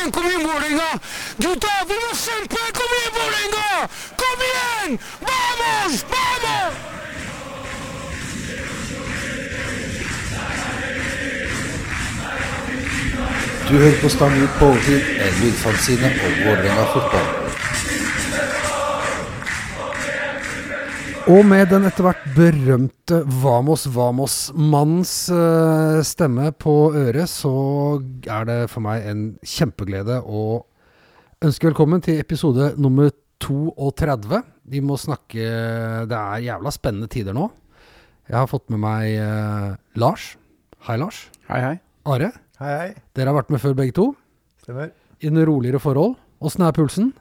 igjen, kom igjen, Vålerenga! Gutta, vi må kjempe! Kom igjen, Vålerenga! Kom igjen! Vamos! Vamos! Du hører på Stang ut på overtid, en lydfanzine om Vålerenga fotball. Og med den etter hvert berømte Vamos Vamos-mannens eh, stemme på øret, så er det for meg en kjempeglede å ønske velkommen til episode nummer 32. Vi må snakke Det er jævla spennende tider nå. Jeg har fått med meg eh, Lars. Hei, Lars. Hei, hei. Are. Hei, hei. Dere har vært med før, begge to. Stemmer. I noen roligere forhold. Åssen er pulsen?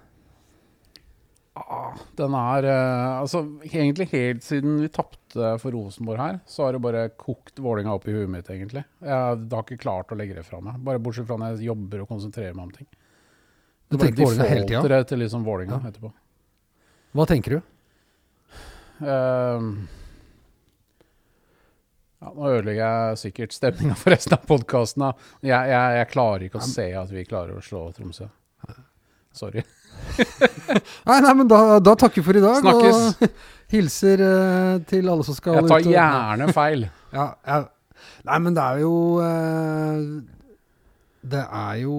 Ah, den er eh, Altså, egentlig helt siden vi tapte for Rosenborg her, så har det bare kokt Vålinga opp i huet mitt, egentlig. Jeg har ikke klart å legge det fra meg. Bare bortsett fra når jeg jobber og konsentrerer meg om ting. Du Det tenker Vålerenga hele tida? Det til liksom Vålinga Ja. etterpå. Hva tenker du? Ehm, ja, nå ødelegger jeg sikkert stemninga for resten av podkasten. Jeg, jeg, jeg klarer ikke å se at vi klarer å slå Tromsø. Sorry. Nei, nei, men da, da takker vi for i dag. Snakkes. Og hilser eh, til alle som skal Jeg tar ut og- gjerne feil. Ja, ja. Nei, men det er jo eh, Det er jo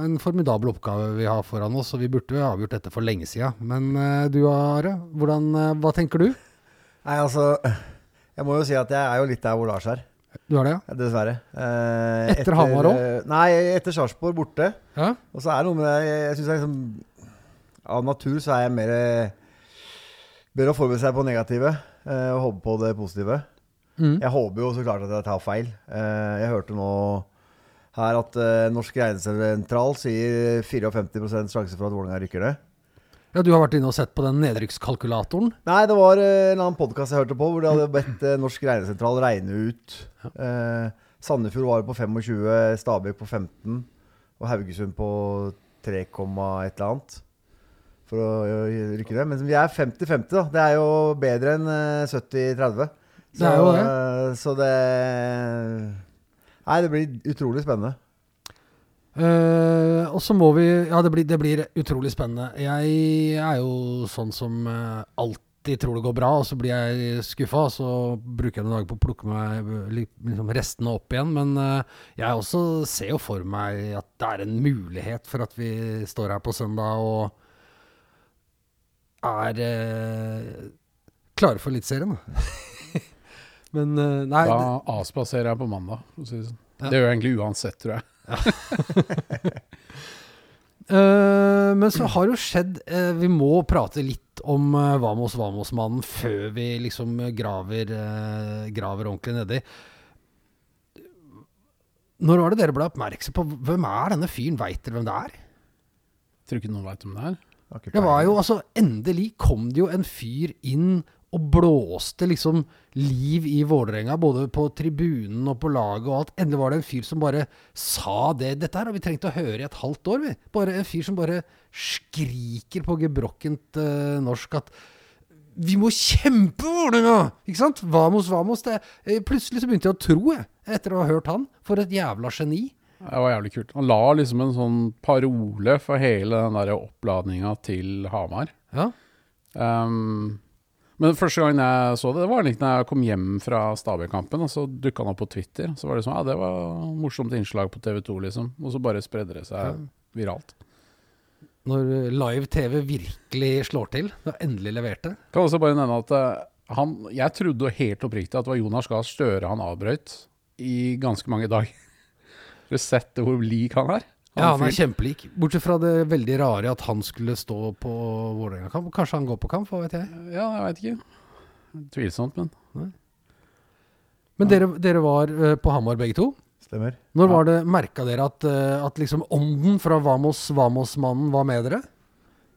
en formidabel oppgave vi har foran oss, og vi burde jo ha avgjort dette for lenge sida. Men eh, du Are, hvordan, eh, hva tenker du? Nei, altså Jeg må jo si at jeg er jo litt der hvor Lars er. Du har det, ja? Dessverre. Eh, Etter Hamar også? eh, Nei, etter Sarpsborg borte. ja? Og så er det noe med det Jeg syns liksom Av natur så er jeg mer Bør å forberede seg på negative eh, og håpe på det positive. Mm. Jeg håper jo så klart at jeg tar feil. Eh, jeg hørte nå her at eh, Norsk regnesentral sier 54% sjanse for at Vålerenga rykker ned. ja, du har vært inne og sett på den nedrykkskalkulatoren? Nei, det var en annen podkast jeg hørte på, hvor de hadde bedt Norsk regnesentral regne ut eh, Sandefjord var på 25, Stabæk på 15 og Haugesund på 3, et eller annet. For å rykke det. Men vi er 50-50, da. Det er jo bedre enn eh, 70-30. Det er jo det. eh, Så det Nei, det blir utrolig spennende. Uh, og så må vi Ja, det blir, det blir utrolig spennende. Jeg er jo sånn som alltid tror det går bra, og så blir jeg skuffa. Og så bruker jeg noen dager på å plukke meg liksom restene opp igjen. Men uh, jeg også ser jo for meg at det er en mulighet for at vi står her på søndag og er eh, klare for Eliteserien. Men eh, nei Da avspaserer jeg på mandag. For å si det, sånn. Ja. det gjør jeg egentlig uansett, tror jeg. Eh, men så har jo skjedd eh, Vi må prate litt om uh, Vamos Vamos-mannen før vi liksom graver, eh, graver ordentlig nedi. Når var det dere ble oppmerksom på Hvem er denne fyren? Veit dere hvem det er? Tror ikke noen veit om det er. Det var jo altså Endelig kom det jo en fyr inn og blåste liksom liv i Vålerenga, både på tribunen og på laget og alt. Endelig var det en fyr som bare sa det. Dette her har vi trengt å høre i et halvt år, vi. Bare en fyr som bare skriker på gebrokkent uh, norsk at vi må kjempe, Vålerenga! Ikke sant? Vamos, vamos. Det. eh, Plutselig så begynte jeg å tro, jeg, etter å ha hørt han. For et jævla geni. Det var jævlig kult. Han la liksom en sånn parole for hele den der oppladninga til Hamar. Ja. Um, men første gang jeg så det, det var litt når jeg kom hjem fra Stabøy-kampen. og så dukka han opp på Twitter. Så var det sånn, ja, det var morsomt innslag på TV 2, liksom. Og så bare spredde det seg viralt. Når live-TV virkelig slår til. Da endelig leverte. Kan også bare nevne at eh, han, jeg trodde helt oppriktig at det var Jonas Gahr Støre han avbrøt i ganske mange dager. Har du sett hvor lik han er? Ja, han er kjempelik. Bortsett fra det veldig rare at han skulle stå på Vålerenga-kamp. Kanskje han går på kamp, hva vet jeg. Ja, jeg veit ikke. Tvilsomt, men Men dere, dere var eh, på Hamar begge to. Stemmer. Når var det, merka dere at, eh, at liksom ånden fra Vamos Vamos-mannen var med dere?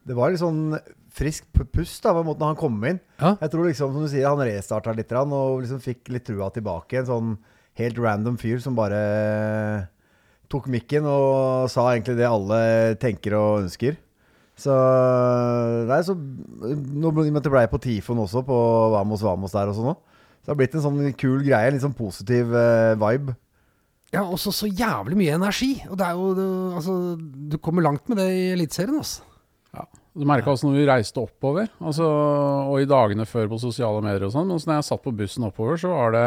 Det var litt sånn frisk pust da, på en måte når han kom inn. Ja. Jeg tror liksom, som du sier, han restarta litt og liksom fikk litt trua tilbake. En sånn helt random fyr som bare tok mikken og sa egentlig det alle tenker og ønsker. Så Nei, så Nå ble- det ble på Tifon også, på Vamos Vamos der og sånn òg. Så det har blitt en sånn kul greie. En litt sånn positiv eh, vibe. Ja, også så jævlig mye energi. Og det er jo det, Altså, du kommer langt med det i Eliteserien, altså. Du merka også når vi reiste oppover, altså, og i dagene før på sosiale medier og sånn. Men så når jeg satt på bussen oppover, så var det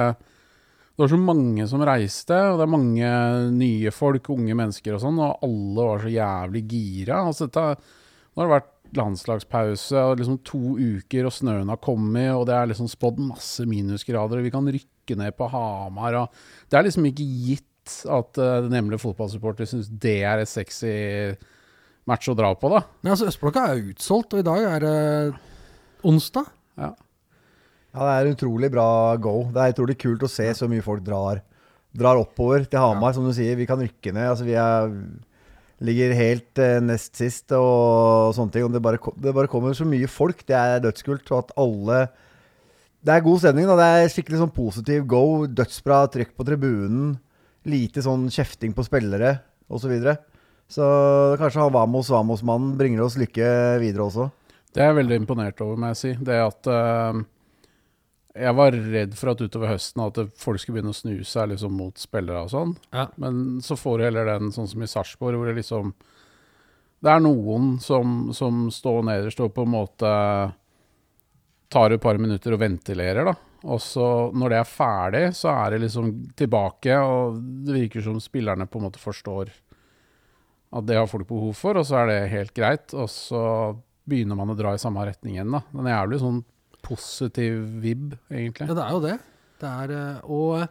Det var så mange som reiste, og det er mange nye folk, unge mennesker og sånn, og alle var så jævlig gira. Altså, dette, nå har det vært landslagspause og liksom to uker, og snøen har kommet, og det er liksom spådd masse minusgrader, og vi kan rykke ned på Hamar, og Det er liksom ikke gitt at uh, den hjemlige fotballsupporter syns det er et sexy match å dra på, da. Men altså, Østblokka er utsolgt, og i dag er det onsdag. Ja. Ja, det er utrolig bra go. Det er utrolig kult å se så mye folk drar, drar oppover til Hamar. Som du sier, vi kan rykke ned. Altså, vi er, ligger helt eh, nest sist og sånne ting. Og det bare, det bare kommer så mye folk. Det er dødskult. Og at alle Det er god stemning. Da. Det er skikkelig sånn positiv go. Dødsbra trykk på tribunen. Lite sånn kjefting på spillere osv. Så, videre. så kanskje han Vamos Vamos-mannen bringer oss lykke videre også. Det er jeg veldig imponert over, må jeg si. Det at eh, Jeg var redd for at utover høsten at folk skulle begynne å snu seg liksom mot spillere og sånn. Ja. Men så får du heller den sånn som i Sarpsborg, hvor det liksom Det er noen som, som står nederst og på en måte tar et par minutter og ventilerer, da. Og så, når det er ferdig, så er det liksom tilbake, og det virker som spillerne på en måte forstår at det har folk behov for, og så er det helt greit. Og så begynner man å dra i samme retning igjen, da. En jævlig sånn positiv vib, egentlig. Ja, det er jo det. Det er eh, Og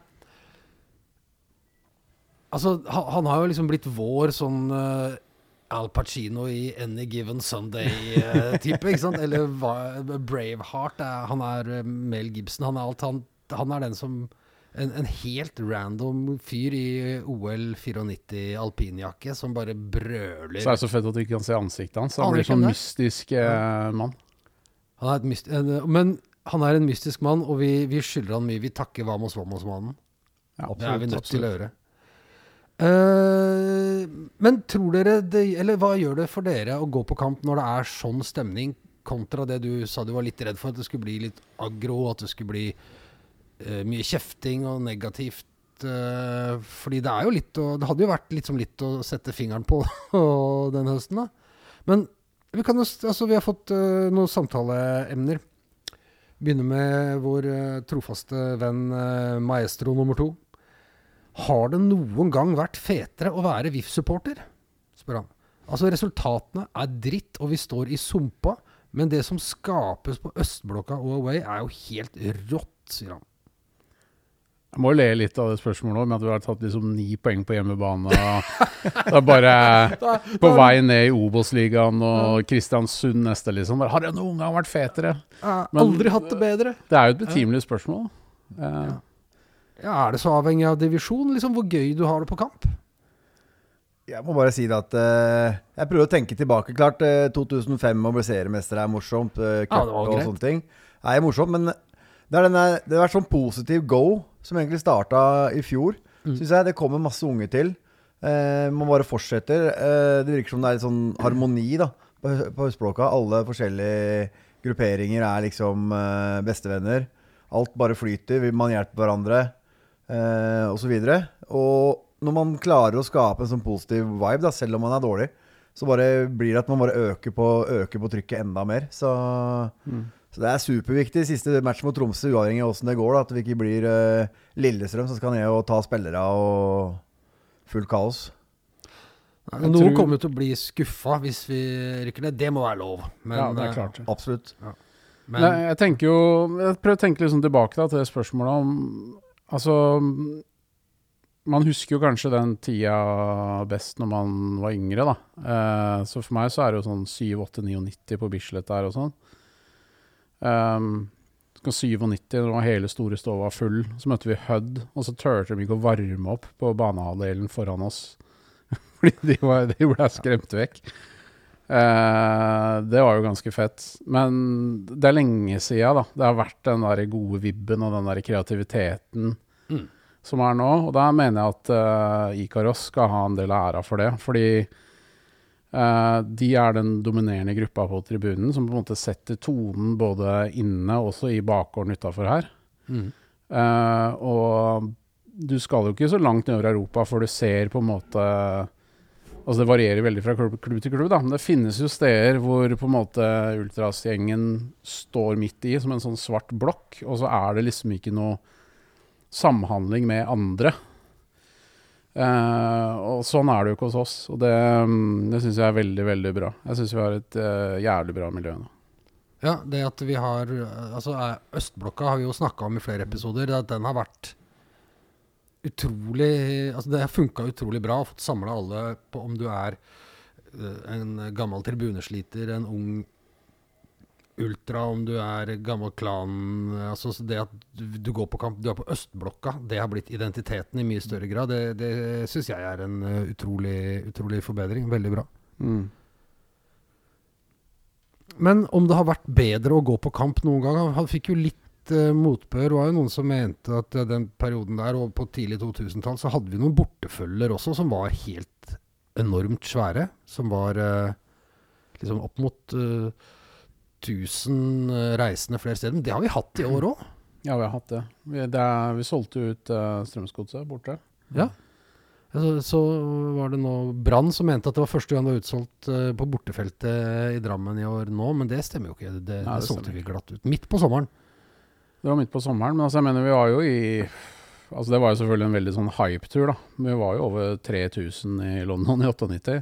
Altså, han, har jo liksom blitt vår sånn eh, Al Pacino i Any Given Sunday-type, ikke sant? Eller Braveheart. Han er eh, Mel Gibson. Han er alt han Han er den som en, en helt random fyr i OL 94 alpinjakke som bare brøler. Så er det så fett at du ikke kan se ansiktet hans. Han blir sånn mystisk eh, mann. Han er et myst en, men han er en mystisk mann, og vi, vi skylder han mye. Vi takker Vamos Vamos-mannen. Ja, Det er vi nødt til å gjøre. Uh, men tror dere det, Eller hva gjør det for dere å gå på kamp når det er sånn stemning, kontra det du sa du var litt redd for, at det skulle bli litt aggro, at det skulle bli uh, mye kjefting og negativt? Uh, fordi det er jo litt å Det hadde jo vært litt som litt å sette fingeren på den høsten, da. Men vi kan Altså, vi har fått uh, noen samtaleemner. Begynner med vår uh, trofaste venn uh, maestro nummer to. Har det noen gang vært fetere å være VIF-supporter? spør han. Altså, resultatene er dritt, og vi står i sumpa, men det som skapes på østblokka og away, er jo helt rått, sier han. Jeg må jo le litt av det spørsmålet med at vi har tatt liksom ni poeng på hjemmebane. og Det er bare på vei ned i Obos-ligaen og Kristiansund neste, liksom. Har jeg noen gang vært fetere? Men- aldri hatt det bedre. Det er jo et betimelig spørsmål. Ja. Ja, Er det så avhengig av divisjon, liksom hvor gøy du har det på kamp? Jeg må bare si det at uh, Jeg prøver å tenke tilbake. Klart uh, 2005 å bli seriemester er morsomt. Uh, Ja, det var og sånne ting er morsomt. Men det, er denne, det har vært sånn positiv go som egentlig starta i fjor. Mm. Synes jeg Det kommer masse unge til. Eh, man bare fortsetter. Eh, det virker som det er litt sånn harmoni da på, på høstblokka. Alle forskjellige grupperinger er liksom eh, bestevenner. Alt bare flyter. Man hjelper hverandre eh, og så. Og når man klarer å skape en sånn positiv vibe, da, selv om man er dårlig, så bare blir det at man bare øker på, øker på trykket enda mer. Så, så det er superviktig. Siste match mot Tromsø, uavhengig av åssen det går, da, at vi ikke blir uh, Lillestrøm som skal ned og ta spillere og fullt kaos. Nei, Noen tror- kommer jo til å bli skuffa hvis vi rykker ned. Det må være lov. Men, ja, det er eh, klart. Absolutt. Men, Nei, jeg tenker jo Jeg prøver å tenke litt sånn tilbake da, til det spørsmålet om Altså Man husker jo kanskje den tida best når man var yngre, da. Eh, så for meg så er det jo sånn 7, 8, 99 på Bislett der og sånn. Um, 97, når hele store stova var full, så møtte vi Hud, og så turte de ikke å varme opp på banehalvdelen foran oss. Fordi de, var, de ble skremt vekk. Uh, det var jo ganske fett. Men det er lenge siden da. Det har vært den der gode vibben og den der kreativiteten Mm. som er nå. Og da mener jeg at uh, Ikaros skal ha en del av æra for det. Fordi de er den dominerende gruppa på tribunen som på en måte setter tonen både inne og også i bakgården utafor her. Mm. Eh, og du skal jo ikke så langt nedover Europa før du ser på en måte Altså Det varierer veldig fra klubb, klubb til klubb, da. men det finnes jo steder hvor på en måte ultrasgjengen står midt i, som en sånn svart blokk, og så er det liksom ikke noe samhandling med andre. Eh, og sånn er det jo ikke hos oss, og det, mm, det syns jeg er veldig, veldig bra. Jeg syns vi har et eh, jævlig bra miljø nå. Ja, det at vi har Altså, eh, Østblokka har vi jo snakka om i flere episoder. At den har vært utrolig Altså, det har funka utrolig bra. Fått samla alle på om du er en gammel tribunesliter, en ung ultra, om du er gammel klan Altså det at du, går på kamp, du er på Østblokka, det har blitt identiteten i mye større grad. Det, det syns jeg er en eh, utrolig, utrolig forbedring. Veldig bra. Mm. Men om det har vært bedre å gå på kamp noen gang Han fikk jo litt uh, motbør. Det var jo noen som mente at eh, den perioden der, og på tidlig 2000-tall, så hadde vi noen bortefølger også som var helt enormt svære. Som var uh, liksom opp mot eh, 1000 eh, reisende flere steder. Men det har vi hatt i år òg. Ja, vi har hatt det. Vi, det er, vi solgte ut uh, Strømsgodset borte. Ja. Så, så var det nå Brann som mente at det var første gang det var utsolgt uh, på bortefeltet i Drammen i år nå, men det stemmer jo ikke. Det, det, Nei, det solgte vi glatt ut. Midt på sommeren. Det var midt på sommeren, men altså jeg mener vi var jo i Altså Det var jo selvfølgelig en veldig sånn hype-tur, da. Vi var jo over 3000 i London i 98.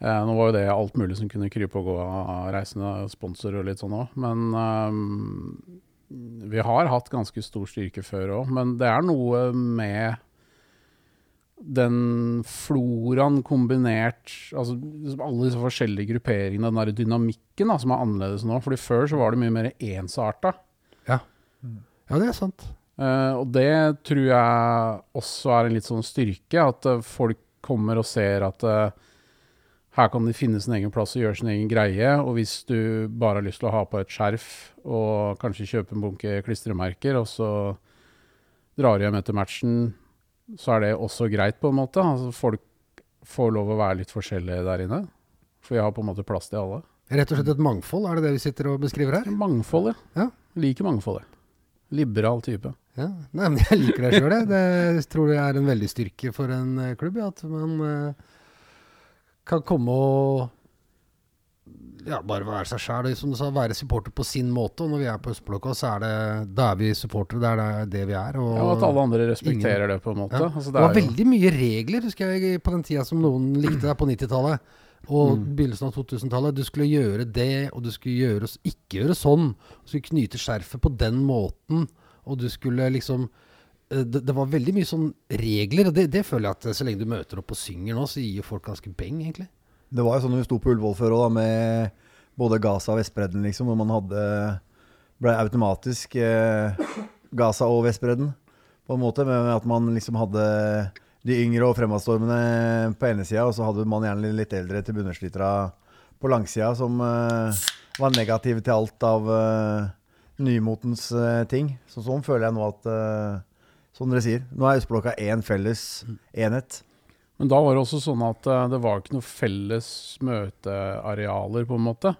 Eh, nå var jo det alt mulig som kunne krype og gå av reisende, sponsor og litt sånn òg. Men ehm, vi har hatt ganske stor styrke før òg. Men det er noe med den floraen kombinert Altså alle disse forskjellige grupperingene, den der dynamikken da, som er annerledes nå. Fordi før så var det mye mer ensarta. Ja, det er sant. Eh, og det tror jeg også er en litt sånn styrke, at folk kommer og ser at eh, her kan de finne sin egen plass og gjøre sin egen greie. Og hvis du bare har lyst til å ha på et skjerf og kanskje kjøpe en bunke klistremerker, og så drar hjem etter matchen, så er det også greit, på en måte. Altså folk får lov å være litt forskjellige der inne. For vi har på en måte plass til alle. Rett og slett et mangfold, er det det vi sitter og beskriver her? Mangfold, Ja. Liker mangfoldet. Liberal type. Ja. Nei, men jeg liker det sjøl, jeg. Det tror jeg er en veldig styrke for en eh, klubb. Ja, at man eh, kan komme og ja, bare være seg sjæl. Som du sa, være supporter på sin måte. Og når vi er på Østblokka, så er det Da er vi supportere. Det er det, det vi er. Og Ja, at alle andre respekterer det, på en måte. Ja. Altså, det var jo- veldig mye regler, husker jeg, på den tida som noen likte deg på 90-tallet. Og Mm. begynnelsen av 2000-tallet. Du skulle gjøre det, og du skulle gjøre, ikke gjøre sånn. Du skulle knyte skjerfet på den måten, og du skulle liksom det, det var veldig mye sånn regler, og det, det føler jeg at eh, så lenge du møter opp og synger nå, så gir folk ganske beng, egentlig. Det var jo sånn vi sto på Ullevål før òg, med både Gaza og Vestbredden, liksom. Hvor man hadde Ble automatisk eh, Gaza og Vestbredden, på en måte. Med at man liksom hadde de yngre og fremadstormende på ene sida, og så hadde man gjerne litt eldre til bunderslitere på langsida som eh, var negative til alt av eh, nymotens eh, ting. Så sånn føler jeg nå at eh, Som dere sier, nå er Østblokka én felles enhet. Men da var det også sånn at eh, det var ikke noe felles møtearealer, på en måte.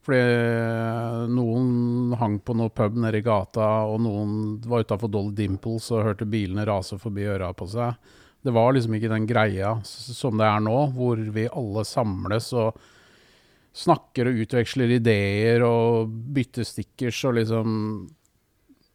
Fordi eh, noen hang på noe pub nede i gata, og noen var utafor Dolly Dimples og hørte bilene rase forbi øra på seg. Det var liksom ikke den greia som det er nå, hvor vi alle samles og snakker og utveksler ideer og bytter stickers og liksom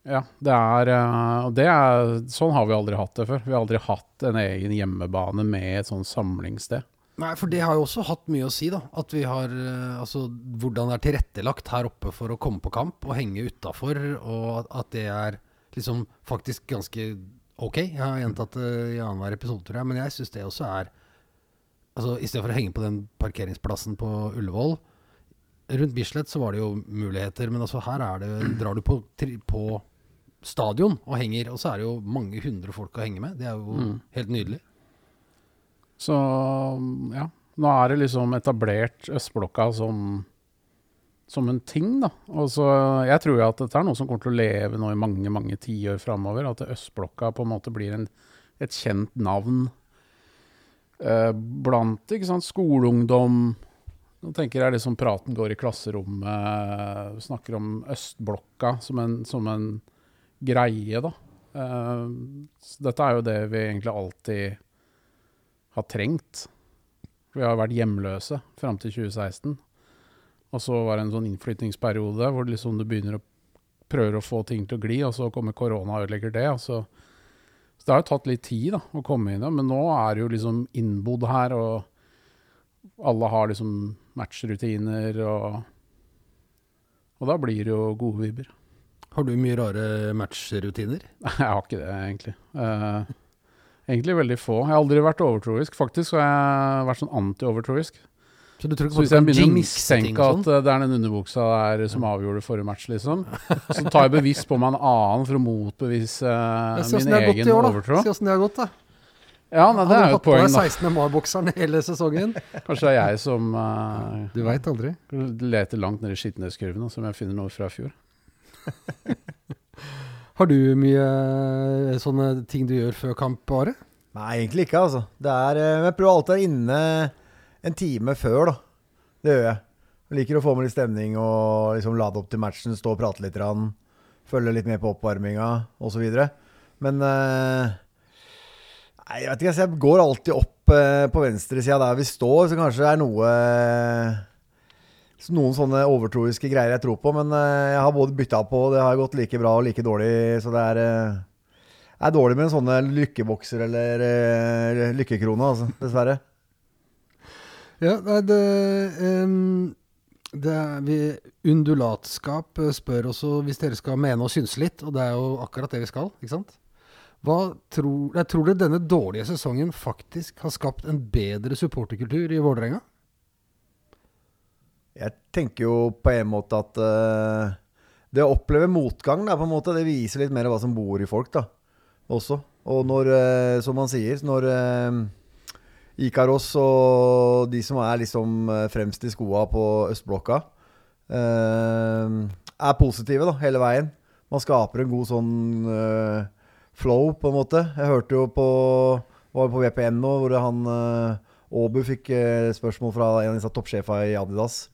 Ja, det er, eh, det er Sånn har vi aldri hatt det før. Vi har aldri hatt en egen hjemmebane med et sånn samlingssted. Nei, for det har jo også hatt mye å si, da. At vi har eh, Altså hvordan det er tilrettelagt her oppe for å komme på kamp og henge utafor, og at, det er liksom faktisk ganske ok. Jeg har gjentatt det i annenhver episode, tror jeg, men jeg syns det også er Altså i stedet for å henge på den parkeringsplassen på Ullevål Rundt Bislett så var det jo muligheter, men altså her er det Drar du på, på stadion og henger, og så er det jo mange hundre folk å henge med. Det er jo Mm. helt nydelig. Så ja, nå er det liksom etablert Østblokka som, som en ting, da. Og så jeg tror jo at dette er noe som kommer til å leve nå i mange, mange tiår framover. At Østblokka på en måte blir en, et kjent navn eh, blant ikke sant, skoleungdom. Nå tenker jeg liksom praten går i klasserommet, snakker om Østblokka som en, som en greie, da. Eh, så dette er jo det vi egentlig alltid har trengt. Vi har vært hjemløse fram til 2016. Og så var det en sånn innflytningsperiode hvor liksom du begynner å prøver å få ting til å gli, og så kommer korona og ødelegger det. Så, så det har jo tatt litt tid da, å komme inn i det, men nå er det jo liksom innbodd her, og alle har liksom matchrutiner, og, og da blir det jo gode vibber. Har du mye rare matchrutiner? Nei, jeg har ikke det, egentlig. Uh, egentlig veldig få. Jeg har aldri vært overtroisk. Faktisk har jeg vært sånn anti-overtroisk. Så du tror ikke Så hvis jeg begynner å mistenke at sånn? eh, det er den underbuksa der som avgjorde forrige match, liksom, så tar jeg bevisst på meg en annen for å motbevise eh, min egen år, overtro. Se åssen det har gått, da. Ja, nei, det Hadde er du jo hatt et på poeng, deg da. 16. mai-bokseren hele sesongen? Kanskje det er jeg som uh, Du veit aldri. leter langt nede i skitneskurven, som jeg finner noe fra i fjor. Har du mye eh, sånne ting du gjør før kamp, Are? Nei, egentlig ikke, altså. Det er, eh, jeg prøver alltid å være inne en time før, da. Det gjør jeg. Jeg liker å få med litt stemning og liksom lade opp til matchen, stå og prate litt, Rann, følge litt med på oppvarminga osv. Men eh, Nei, jeg vet ikke. altså, Jeg går alltid opp på venstresida der vi står, så kanskje det er noe Noen sånne overtroiske greier jeg tror på, men eh, jeg har både bytta på, og det har gått like bra og like dårlig, så det er eh, er dårlig med en sånne lykkebokser eller uh, altså, dessverre. Ja, nei, det, um, det er, vi, Undulatskap spør også hvis dere skal mene og synse litt, og det er jo akkurat det vi skal, ikke sant? Tror, jeg tror dere denne dårlige sesongen faktisk har skapt en bedre supporterkultur i Vålerenga? Jeg tenker jo på en måte at uh, det å oppleve motgang, da, på en måte, det viser litt mer hva som bor i folk, da, også. Og når, uh, som man sier, når uh, Ikaros og de som er liksom eh, fremst i skoa på østblokka, eh, er positive da, hele veien. Man skaper en god sånn eh, flow, på en måte. Jeg hørte jo på var på VPN nå, hvor han eh, Åbu fikk eh, spørsmål fra en av disse toppsjefene i Adidas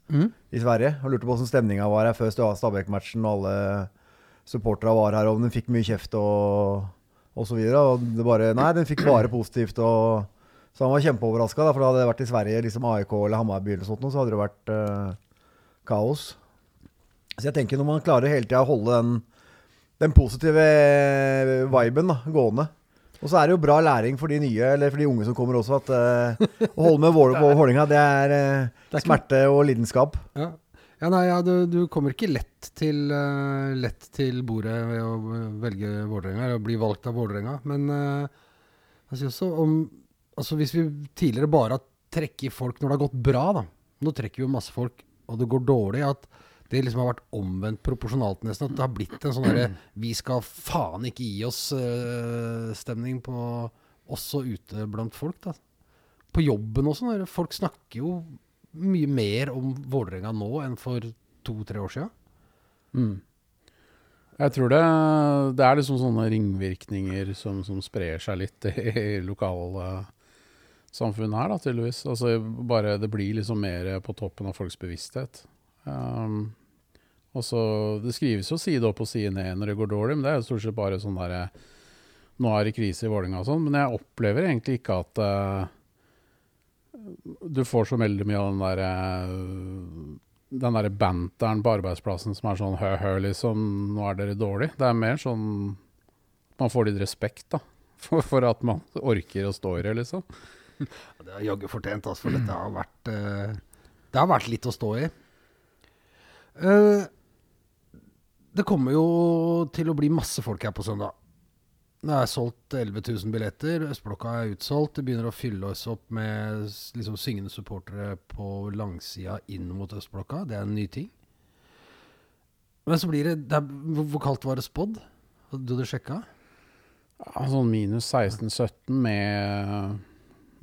i Sverige. Og lurte på hvordan stemninga var her før Sta- Stabæk-matchen. Og alle supporterne var her, og om den fikk mye kjeft og, og så videre. Og det bare Nei, den fikk bare positivt. Og, så han var kjempeoverraska, for hadde det vært i Sverige, liksom AIK eller Hammarby eller sånt, så hadde det vært uh, kaos. Så jeg tenker når man klarer hele tida å holde den, den positive viben da, gående og så er det jo bra læring for de nye, eller for de unge som kommer også, at uh, å holde med Våler på Vålerenga, det er eh, Det er smerte og lidenskap. Ja, ja nei, ja, du, du kommer ikke lett til, uh, lett til bordet ved å eh, velge Vålerenga, eller bli valgt av Vålerenga. Men uh, jeg også om Altså hvis vi tidligere bare har trukket folk når det har gått bra, da. Nå trekker vi jo masse folk, og det går dårlig. At det liksom har vært omvendt proporsjonalt nesten. At det har blitt en sånn derre Vi skal faen ikke gi oss-stemning på også ute blant folk, da. På jobben også. når Folk snakker jo mye mer om Vålerenga nå enn for to-tre år siden. Mm. Jeg tror det, det er liksom sånne ringvirkninger som, som sprer seg litt i lokalsamfunnet her, da, tydeligvis. Altså bare det blir liksom mer på toppen av folks bevissthet. Um, og så, Det skrives jo side opp og side ned når det går dårlig, men det er jo stort sett bare sånn derre Nå er det krise i Vålerenga og sånn, men jeg opplever egentlig ikke at uh, du får så veldig mye av den derre den der banteren på arbeidsplassen som er sånn hø-hø, liksom, nå er dere dårlig. Det er mer sånn man får litt respekt, da. For, for at man orker å stå i det, liksom. Det er jaggu fortjent, altså, for dette har vært uh, Det har vært litt å stå i. Eh, det kommer jo til å bli masse folk her på søndag. Det er solgt 11 000 billetter. Østblokka er utsolgt. Det begynner å fylle oss opp med liksom, syngende supportere på langsida inn mot Østblokka. Det er en ny ting. Men så blir det, det er, hvor, kaldt var det spådd? Hadde du sjekka? Ja, sånn minus 16-17 med,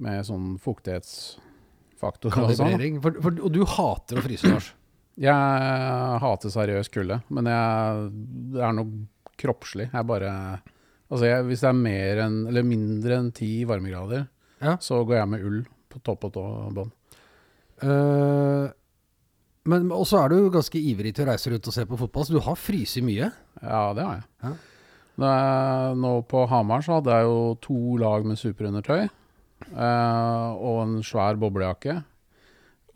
med sånn fuktighetsfaktor og sånn. Kalibrering? For, for, og du hater å fryse, Lars. Jeg hater seriøs kulde, men jeg, det er noe kroppslig. Jeg bare Altså, jeg, hvis det er mer enn, eller mindre enn ti varmegrader, Ja. så går jeg med ull på topp og tå bånd. Uh, men også er du ganske ivrig til å reise rundt og se på fotball, så du har fryst mye. Ja, det har jeg. Nå, er- nå på Hamar så hadde jeg jo to lag med superundertøy. Uh, og en svær boblejakke.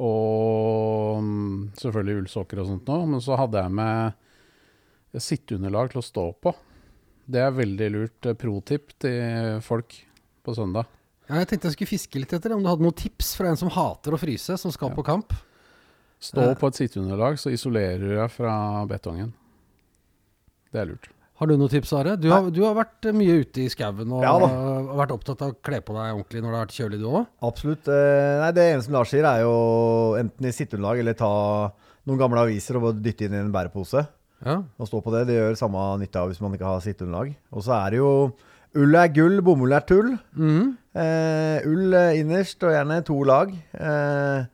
Og mm, selvfølgelig ullsokker og sånt noe. Men så hadde jeg med sitteunderlag til å stå på. Det er veldig lurt eh, pro-tipp til folk på søndag. Ja, jeg tenkte jeg skulle fiske litt etter om du hadde noen tips fra en som hater å fryse, som skal Ja. på kamp. Stå Eh. på et sitteunderlag, så isolerer du deg fra betongen. Det er lurt. Har du noen tips, Are? Du har, du har vært eh, mye ute i skauen og Ja vært opptatt av å kle på deg ordentlig når det har vært kjølig, du òg? Absolutt. Eh, nei, det eneste Lars sier, er jo enten i sitteunderlag eller ta noen gamle aviser og dytte inn i en bærepose. Ja. Og stå på det. Det gjør samme nytte av hvis man ikke har sitteunderlag. Og så er det jo Ull er gull, bomull er tull. Mm. Eh, ull eh, innerst, og gjerne to lag. Eh,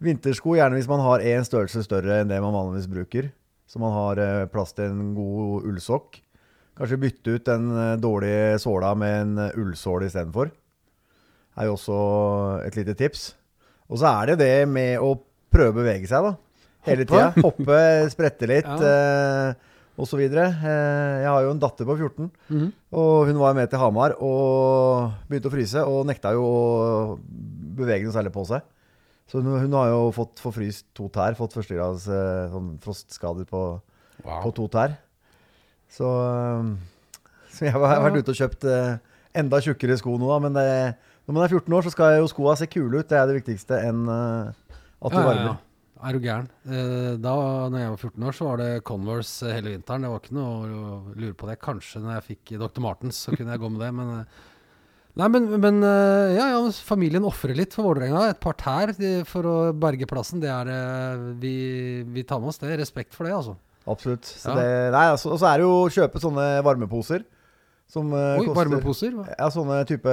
vintersko gjerne hvis man har én størrelse større enn det man vanligvis bruker. Så man har eh, plass til en god ullsokk. Kanskje bytte ut den eh, dårlige såla med en eh, ullsål istedenfor. Er jo også et lite tips. Og så er det det med å prøve å bevege seg, da. Hele tida. Hoppe, sprette litt, Ja. eh, og så videre. Eh, jeg har jo en datter på 14. Mhm. Og hun var med til Hamar og begynte å fryse, og nekta jo å bevege noe særlig på seg. Så hun, hun har jo fått forfryst to tær, fått førstegrads sånn frostskader på, på to tær. Så, eh, så jeg har vært ute og kjøpt eh, enda tjukkere sko nå, da. Men det, når man er 14 år, så skal jo skoa se kule ut. Det er det viktigste enn eh, at du Ja, ja, varmer. ja. Er du gæren? Da når jeg var 14 år, så var det Converse hele vinteren. Det var ikke noe å lure på det. Kanskje når jeg fikk Dr. Martens, så kunne jeg gå med det, men Nei, men, men ja, ja, familien ofrer litt for Vålerenga. Et par tær for å berge plassen. Det er vi, vi tar med oss det. Respekt for det, altså. Absolutt. Så Ja. det, nei, altså, og så er det jo å kjøpe sånne varmeposer. Som eh, Oi, koster varmeposer? hva? Ja, sånne type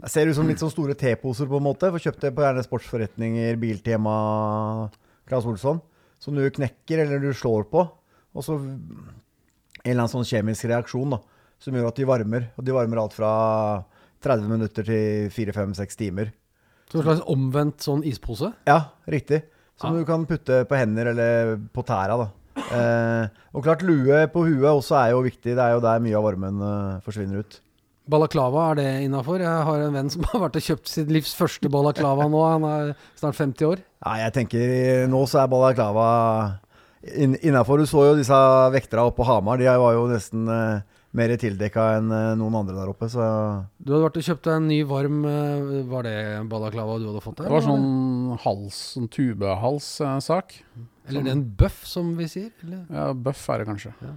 Jeg ser ut som litt sånn store teposer, på en måte. For kjøpte på gjerne sportsforretninger, Biltema, Claes Olsson. Som du knekker eller du slår på. Og så en eller annen sånn kjemisk reaksjon da, som gjør at de varmer. Og de varmer alt fra 30 minutter til 4-5-6 timer. Så en slags omvendt sånn ispose? Ja, riktig. Som Ja. du kan putte på hender eller på tæra. da. Eh, og klart lue på huet også er jo viktig. Det er jo der mye av varmen eh, forsvinner ut. Balaklava, er det innafor? Jeg har en venn som har vært og kjøpt sitt livs første balaklava nå. Han er snart 50 år. Nei, jeg tenker nå så er balaklava inn, innafor. Du så jo disse vektere oppe på Hamar. De var jo nesten eh, mer tildekka enn eh, noen andre der oppe. Så Du hadde vært og kjøpt deg en ny varm eh, Var det balaklava du hadde fått der? Det var sånn hals, sånn tubehals-sak. Eller det er en bøff, som vi sier? Eller? Ja, bøff er det kanskje. Ja.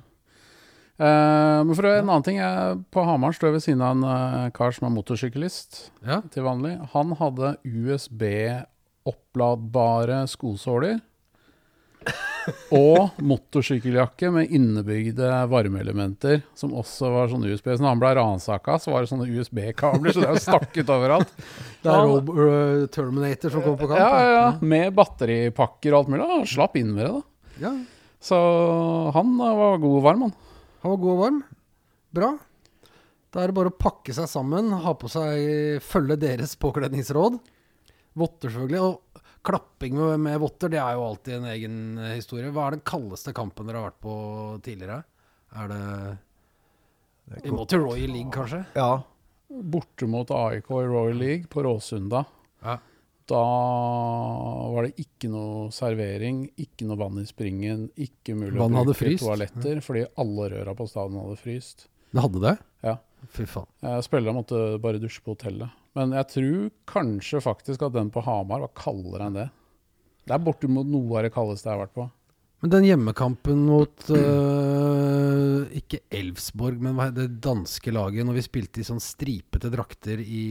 Eh, men for en annen ting, jeg, på Hamar står jeg ved siden av en eh, kar som er motorsyklist Ja. til vanlig. Han hadde USB-oppladbare skosåler. Og motorsykkeljakke med innebygde varmeelementer, som også var sånn USB. Så når han ble ransaka, så var det sånne USB-kabler, så det er jo stakket overalt. Det er. Rob uh, Terminator som kommer på kamp? Ja, ja, ja. Med batteripakker og alt mulig. Han slapp inn med det, da. ja. Så han eh, var god og varm, han. Han var god og varm. Bra. Da er det bare å pakke seg sammen, ha på seg følge deres påkledningsråd. Votter, selvfølgelig. Og klapping med, med votter, det er jo alltid en egen eh, historie. Hva er den kaldeste kampen dere har vært på tidligere? Er det Vi må til Royal League, kanskje? ja. Borte mot AIK i Royal League på Råsunda. Ja. Da var det ikke noe servering, ikke noe vann i springen, ikke mulig Vann å bruke fryst. toaletter, fordi alle røra på stadion hadde fryst. Det hadde det? Ja. Fy faen. Eh, Spillerne måtte bare dusje på hotellet. Men jeg tror kanskje faktisk at den på Hamar var kaldere enn det. Det er bortimot noe av det kaldeste jeg har vært på. Men den hjemmekampen mot øh, Ikke Elfsborg, men det danske laget, når vi spilte i sånn stripete drakter i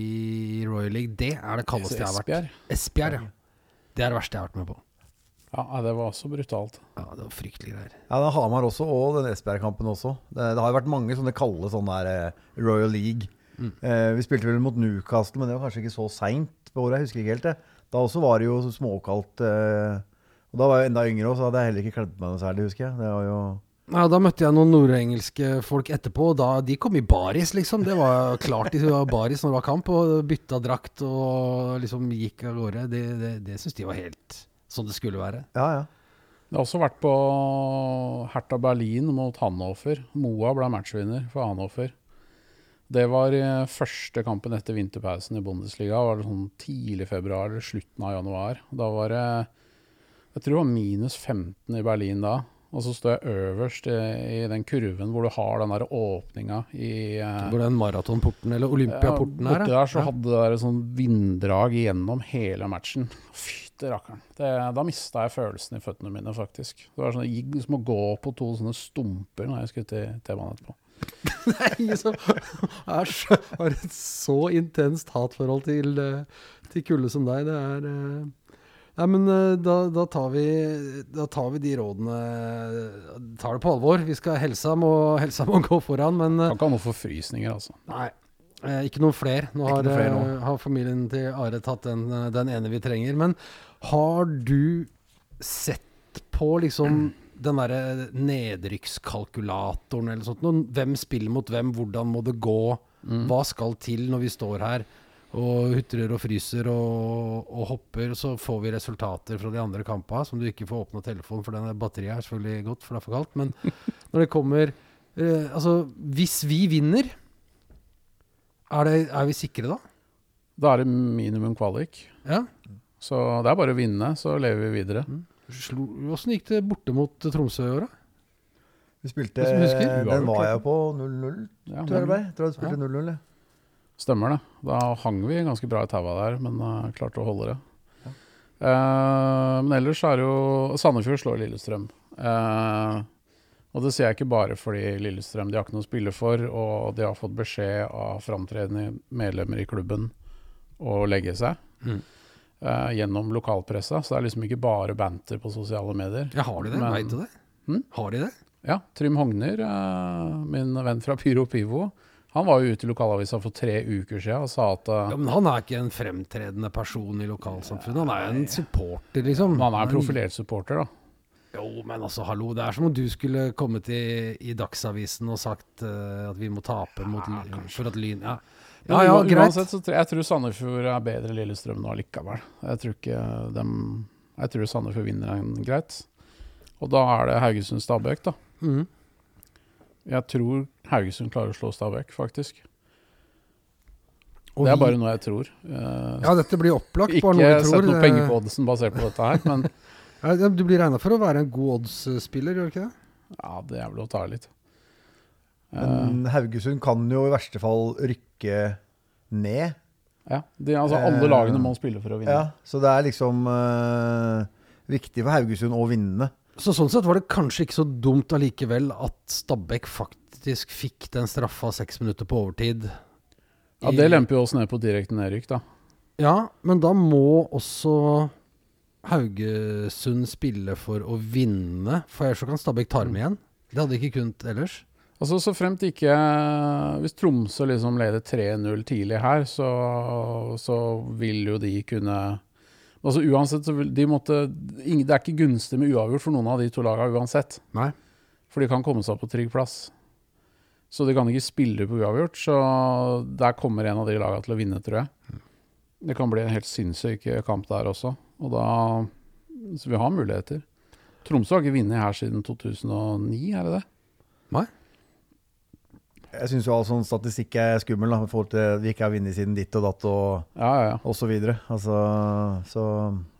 Royal League, det er det kaldeste jeg har vært. Esbjerg. Esbjerg, ja. Det er det verste jeg har vært med på. Ja, det var også brutalt. Ja, Det var fryktelige greier. Ja, det er Hamar også, og den Esbjerg-kampen også. Det, det har jo vært mange sånne kalde sånne der eh, Royal League. Eh, vi spilte vel mot Newcastle, men det var kanskje ikke så seint på året. Jeg husker ikke helt det. Da også var det jo småkaldt. Eh, og da var jeg enda yngre, også, så hadde jeg heller ikke kledd meg noe særlig, husker jeg. Det var jo Ja, Da møtte jeg noen nordengelske folk etterpå, og da, de kom i baris, liksom. Det var klart de var baris når det var kamp, og bytta drakt og liksom gikk av gårde. Det, det, det syns de var helt som det skulle være. Ja, ja. Det har også vært på Hertha Berlin mot Hannover. Moa ble matchvinner for Hannover. Det var eh, første kampen etter vinterpausen i Bundesliga. Var det sånn tidlig februar eller slutten av januar. Da var det Jeg tror det var minus 15 i Berlin da. Og så står jeg øverst i, den kurven hvor du har den der åpninga i eh, Hvor den maratonporten, eller Olympiaporten ja, er. Borti der så hadde det der sånn vinddrag gjennom hele matchen. Fytti rakkeren. Da mista jeg følelsen i føttene mine, faktisk. Det var sånn, det gikk som å gå på to sånne stumper når jeg skulle til T-banen etterpå. Det er ingen som er så, har et så intenst hatforhold til, eh, til kulde som deg. Det er eh, Nei, men eh, da, da, tar vi, da tar vi de rådene Tar det på alvor. Vi skal Helsa må, helsa må gå foran, men Kan ikke ha noen forfrysninger, altså. Nei. Ikke noen flere. Nå har, noe fler nå. har familien til Are tatt den, den ene vi trenger. Men har du sett på liksom den derre nedrykkskalkulatoren eller sånt noe? Hvem spiller mot hvem? Hvordan må det gå? Hva skal til når vi står her og hutrer og fryser og, og hopper? Så får vi resultater fra de andre kampene som du ikke får åpna telefonen, for den batteriet er selvfølgelig godt, for det er for kaldt. Men når det kommer eh, Altså, hvis vi vinner er, det, er vi sikre da? Da er det minimum kvalik. Ja. Så det er bare å vinne, så lever vi videre. Slo- Åssen gikk det borte mot Tromsø i år, da? Vi spilte? Den var jeg på 0-0, Ja, tror jeg det ble. tror jeg spilte 0-0, ja. stemmer det. Da hang vi ganske bra i taua der, men uh, klarte å holde det. Eh, men ellers er jo Sandefjord slår Lillestrøm. Uh, og det sier jeg ikke bare fordi Lillestrøm de har ikke noe å spille for, og de har fått beskjed av framtredende medlemmer i klubben å legge seg. Mm. Eh, gjennom lokalpressa, så det er liksom ikke bare banter på sosiale medier. Ja, har de det? Men- Veit du det? Hmm? Har de det? Ja, Trym Hogner, uh, min venn fra Pyro Pivo, han var jo ute i lokalavisa for tre uker siden og sa at uh, Ja, men han er ikke en fremtredende person i lokalsamfunnet. Han er en supporter, liksom. han er en profilert supporter, da. Jo, men altså, hallo. Det er som om du skulle kommet i, i Dagsavisen og sagt uh, at vi må tape mot, for at Lyn ja, Men ja greit. Uansett, så tror jeg, jeg tror Sandefjord er bedre enn Lillestrøm nå likevel. Jeg tror ikke dem Jeg tror Sandefjord vinner en greit. Og da er det Haugesund-Stabæk, da. Mm. Jeg tror Haugesund klarer å slå Stabæk, faktisk. Og det er bare noe jeg tror. Eh, Ja, dette blir opplagt. bare ikke noe sett noe penger på oddsen basert på dette her, men Du blir regna for å være en god odds-spiller, gjør du ikke det? ja, det er vel å ta litt. Eh, Men Haugesund kan jo i verste fall rykke ned. ja, de, altså Alle Eh, lagene må spille for å vinne. Ja, så det er liksom uh, viktig for Haugesund å vinne. Så sånn sett var det kanskje ikke så dumt allikevel at Stabæk faktisk fikk den straffa seks minutter på overtid. Ja, Det lemper jo oss ned på direkte nedrykk, da. Ja, men da må også Haugesund spille for å vinne, for ellers så kan Stabæk ta dem igjen. Det hadde de ikke kunnet ellers. Altså Så fremt ikke Hvis Tromsø liksom leder 3-0 tidlig her, så, så vil jo de kunne Altså Uansett så vil de måtte Det er ikke gunstig med uavgjort for noen av de to lagene uansett. Nei. For de kan komme seg på trygg plass. Så de kan ikke spille på uavgjort. Så der kommer en av de lagene til å vinne, tror jeg. Det kan bli en helt sinnssyk kamp der også. Og da Så vi har muligheter. Tromsø har ikke vunnet her siden 2009, er det det? Nei. Jeg syns jo all sånn statistikk er skummel, da, i forhold til vi ikke har vunnet siden ditt og datt og, Ja, ja, ja. og så videre. Altså, så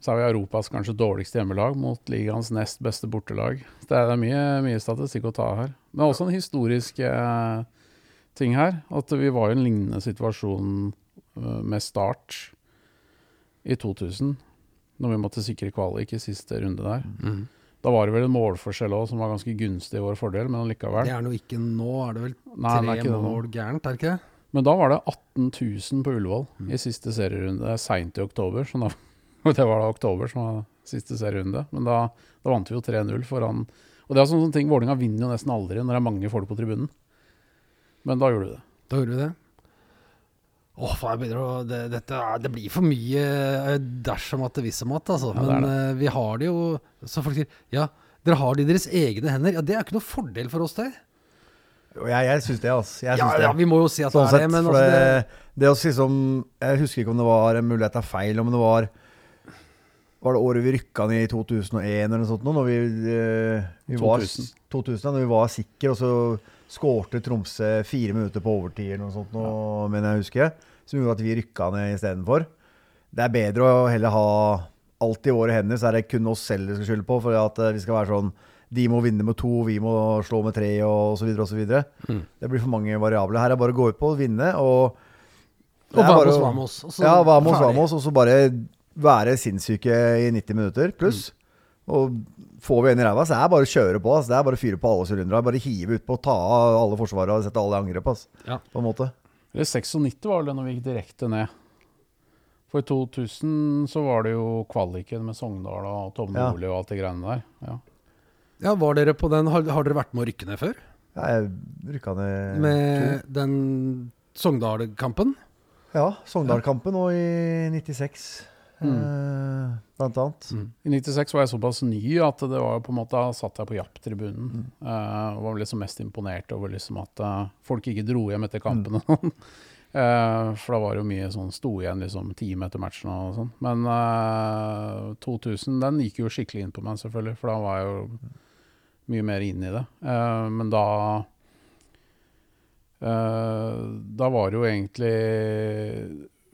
Så er vi Europas kanskje dårligste hjemmelag mot ligaens nest beste bortelag. Det er, det er mye, mye statistikk å ta her. Men også en historisk eh, ting her. At vi var i en lignende situasjon eh, med start i 2000. Når vi måtte sikre kvalik i siste runde der. Mhm. Da var det vel en målforskjell òg som var ganske gunstig i vår fordel, men allikevel. Det er nå ikke nå, er det vel Nei, tre det mål gærent, er det ikke det? Men da var det 18 000 på Ullevål i siste serierunde, seint i oktober. Så da, det var da oktober som var siste serierunde. Men da, da vant vi jo 3-0 foran Og det er sånne ting Vålinga vinner jo nesten aldri når det er mange folk på tribunen. Men da gjorde vi det. Da gjorde vi det. Åh, faen, jeg begynner å det, dette, det blir for mye eh, dersom at det visste om at, altså. Ja, det det. Men eh, vi har det jo Så folk sier ja, dere har det i deres egne hender. Ja, det er ikke noe fordel for oss, det. jeg, jeg syns det, altså. Jeg Ja, det. ja, vi må jo si at Sånn det er det, men for altså det, det, å si som Jeg husker ikke om det var en mulighet til feil, om det var Var det året vi rykka ned i 2001 eller noe sånt? nå, Når vi, vi 2000. var 2000. 2000, ja, når vi var sikre, og så skårte Tromsø fire minutter på overtid eller noe sånt, nå, mener jeg husker. Som gjorde at vi rykka ned istedenfor. Det er bedre å heller ha alt i våre hender, så er det kun oss selv vi skal skylde på. For at eh, vi skal være sånn De må vinne med to, vi må slå med tre, og så videre og så videre. Mm. Det blir for mange variabler. Her er bare å gå ut på og vinne, og Og vamos, vamos. ja, vamos, vamos. Og så bare være sinnssyke i 90 minutter pluss. Og får vi en i ræva, så er det bare å kjøre på. Altså. Det er bare å fyre på alle sylindere. Bare hive utpå, ta av alle forsvarere og sette alle i angrep. Altså. Ja. På en måte. Eller 96 var vel det når vi gikk direkte ned. For i 2000 så var det jo kvaliken med Sogndal og Tom Ja. Nordli og alt det greiene der. Ja. Ja, var dere på den Har, har dere vært med å rykke ned før? Ja, jeg rykka ned Med den Sogndal-kampen? Ja, Sogndal-kampen nå i 96, Mm. eh, blant annet. I 96 var jeg såpass ny at det var på en måte satt jeg på Japp-tribunen. Mm. og var liksom mest imponert over liksom at uh, folk ikke dro hjem etter kampen. Mm. Eh, for da var det jo mye sånn sto igjen liksom time etter matchen og sånn. Men eh, 2000, den gikk jo skikkelig inn på meg, selvfølgelig. For da var jeg jo mye mer inne i det. Eh, men da eh, Da var det jo egentlig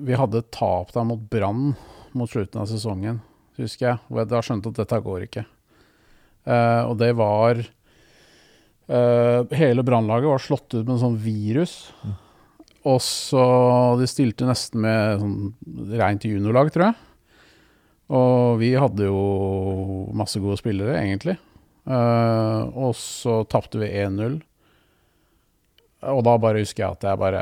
Vi hadde et tap der mot Brann mot slutten av sesongen, husker jeg. Og jeg da skjønte at dette går ikke. Uh, og det var uh, Hele brannlaget var slått ut med en sånn virus. Og så De stilte nesten med sånn rent juniorlag, tror jeg. Og vi hadde jo masse gode spillere, egentlig. Uh, og så tapte vi 1-0. Og da bare husker jeg at jeg bare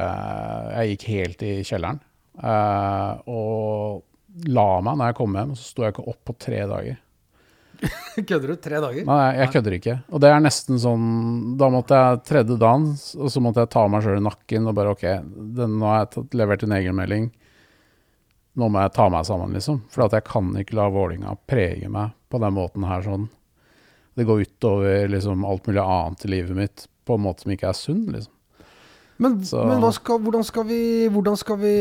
Jeg gikk helt i kjelleren. Uh, og la meg når jeg kom hjem, så sto jeg ikke opp på tre dager. Kødder du? Tre dager? Nei, jeg kødder ikke. Og det er nesten sånn Da måtte jeg tredje dagen, og så måtte jeg ta meg sjøl i nakken og bare OK, den, nå har jeg tatt, levert en egenmelding. Nå må jeg ta meg sammen, liksom. For at jeg kan ikke la Vålinga prege meg på den måten her sånn. Det går utover liksom alt mulig annet i livet mitt på en måte som ikke er sunn, liksom. Men, men skal, hvordan, skal vi, hvordan skal vi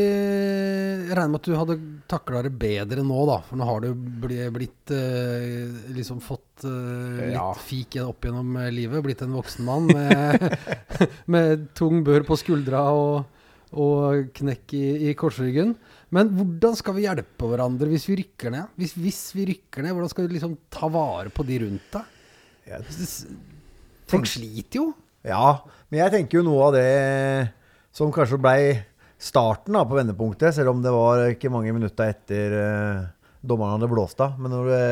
regne med at du hadde takla det bedre nå, da. For nå har du blitt eh, liksom fått eh, litt Ja. fik opp gjennom eh, livet. Blitt en voksen mann med, med tung bør på skuldra og, og knekk i, i korsryggen. Men hvordan skal vi hjelpe hverandre hvis vi rykker ned? Hvis, hvis vi rykker ned, hvordan skal vi liksom ta vare på de rundt deg? Folk sliter jo. Ja, men jeg tenker jo noe av det som kanskje blei starten da, på vendepunktet, selv om det var ikke mange minutter etter uh, dommeren hadde blåst av. Men når det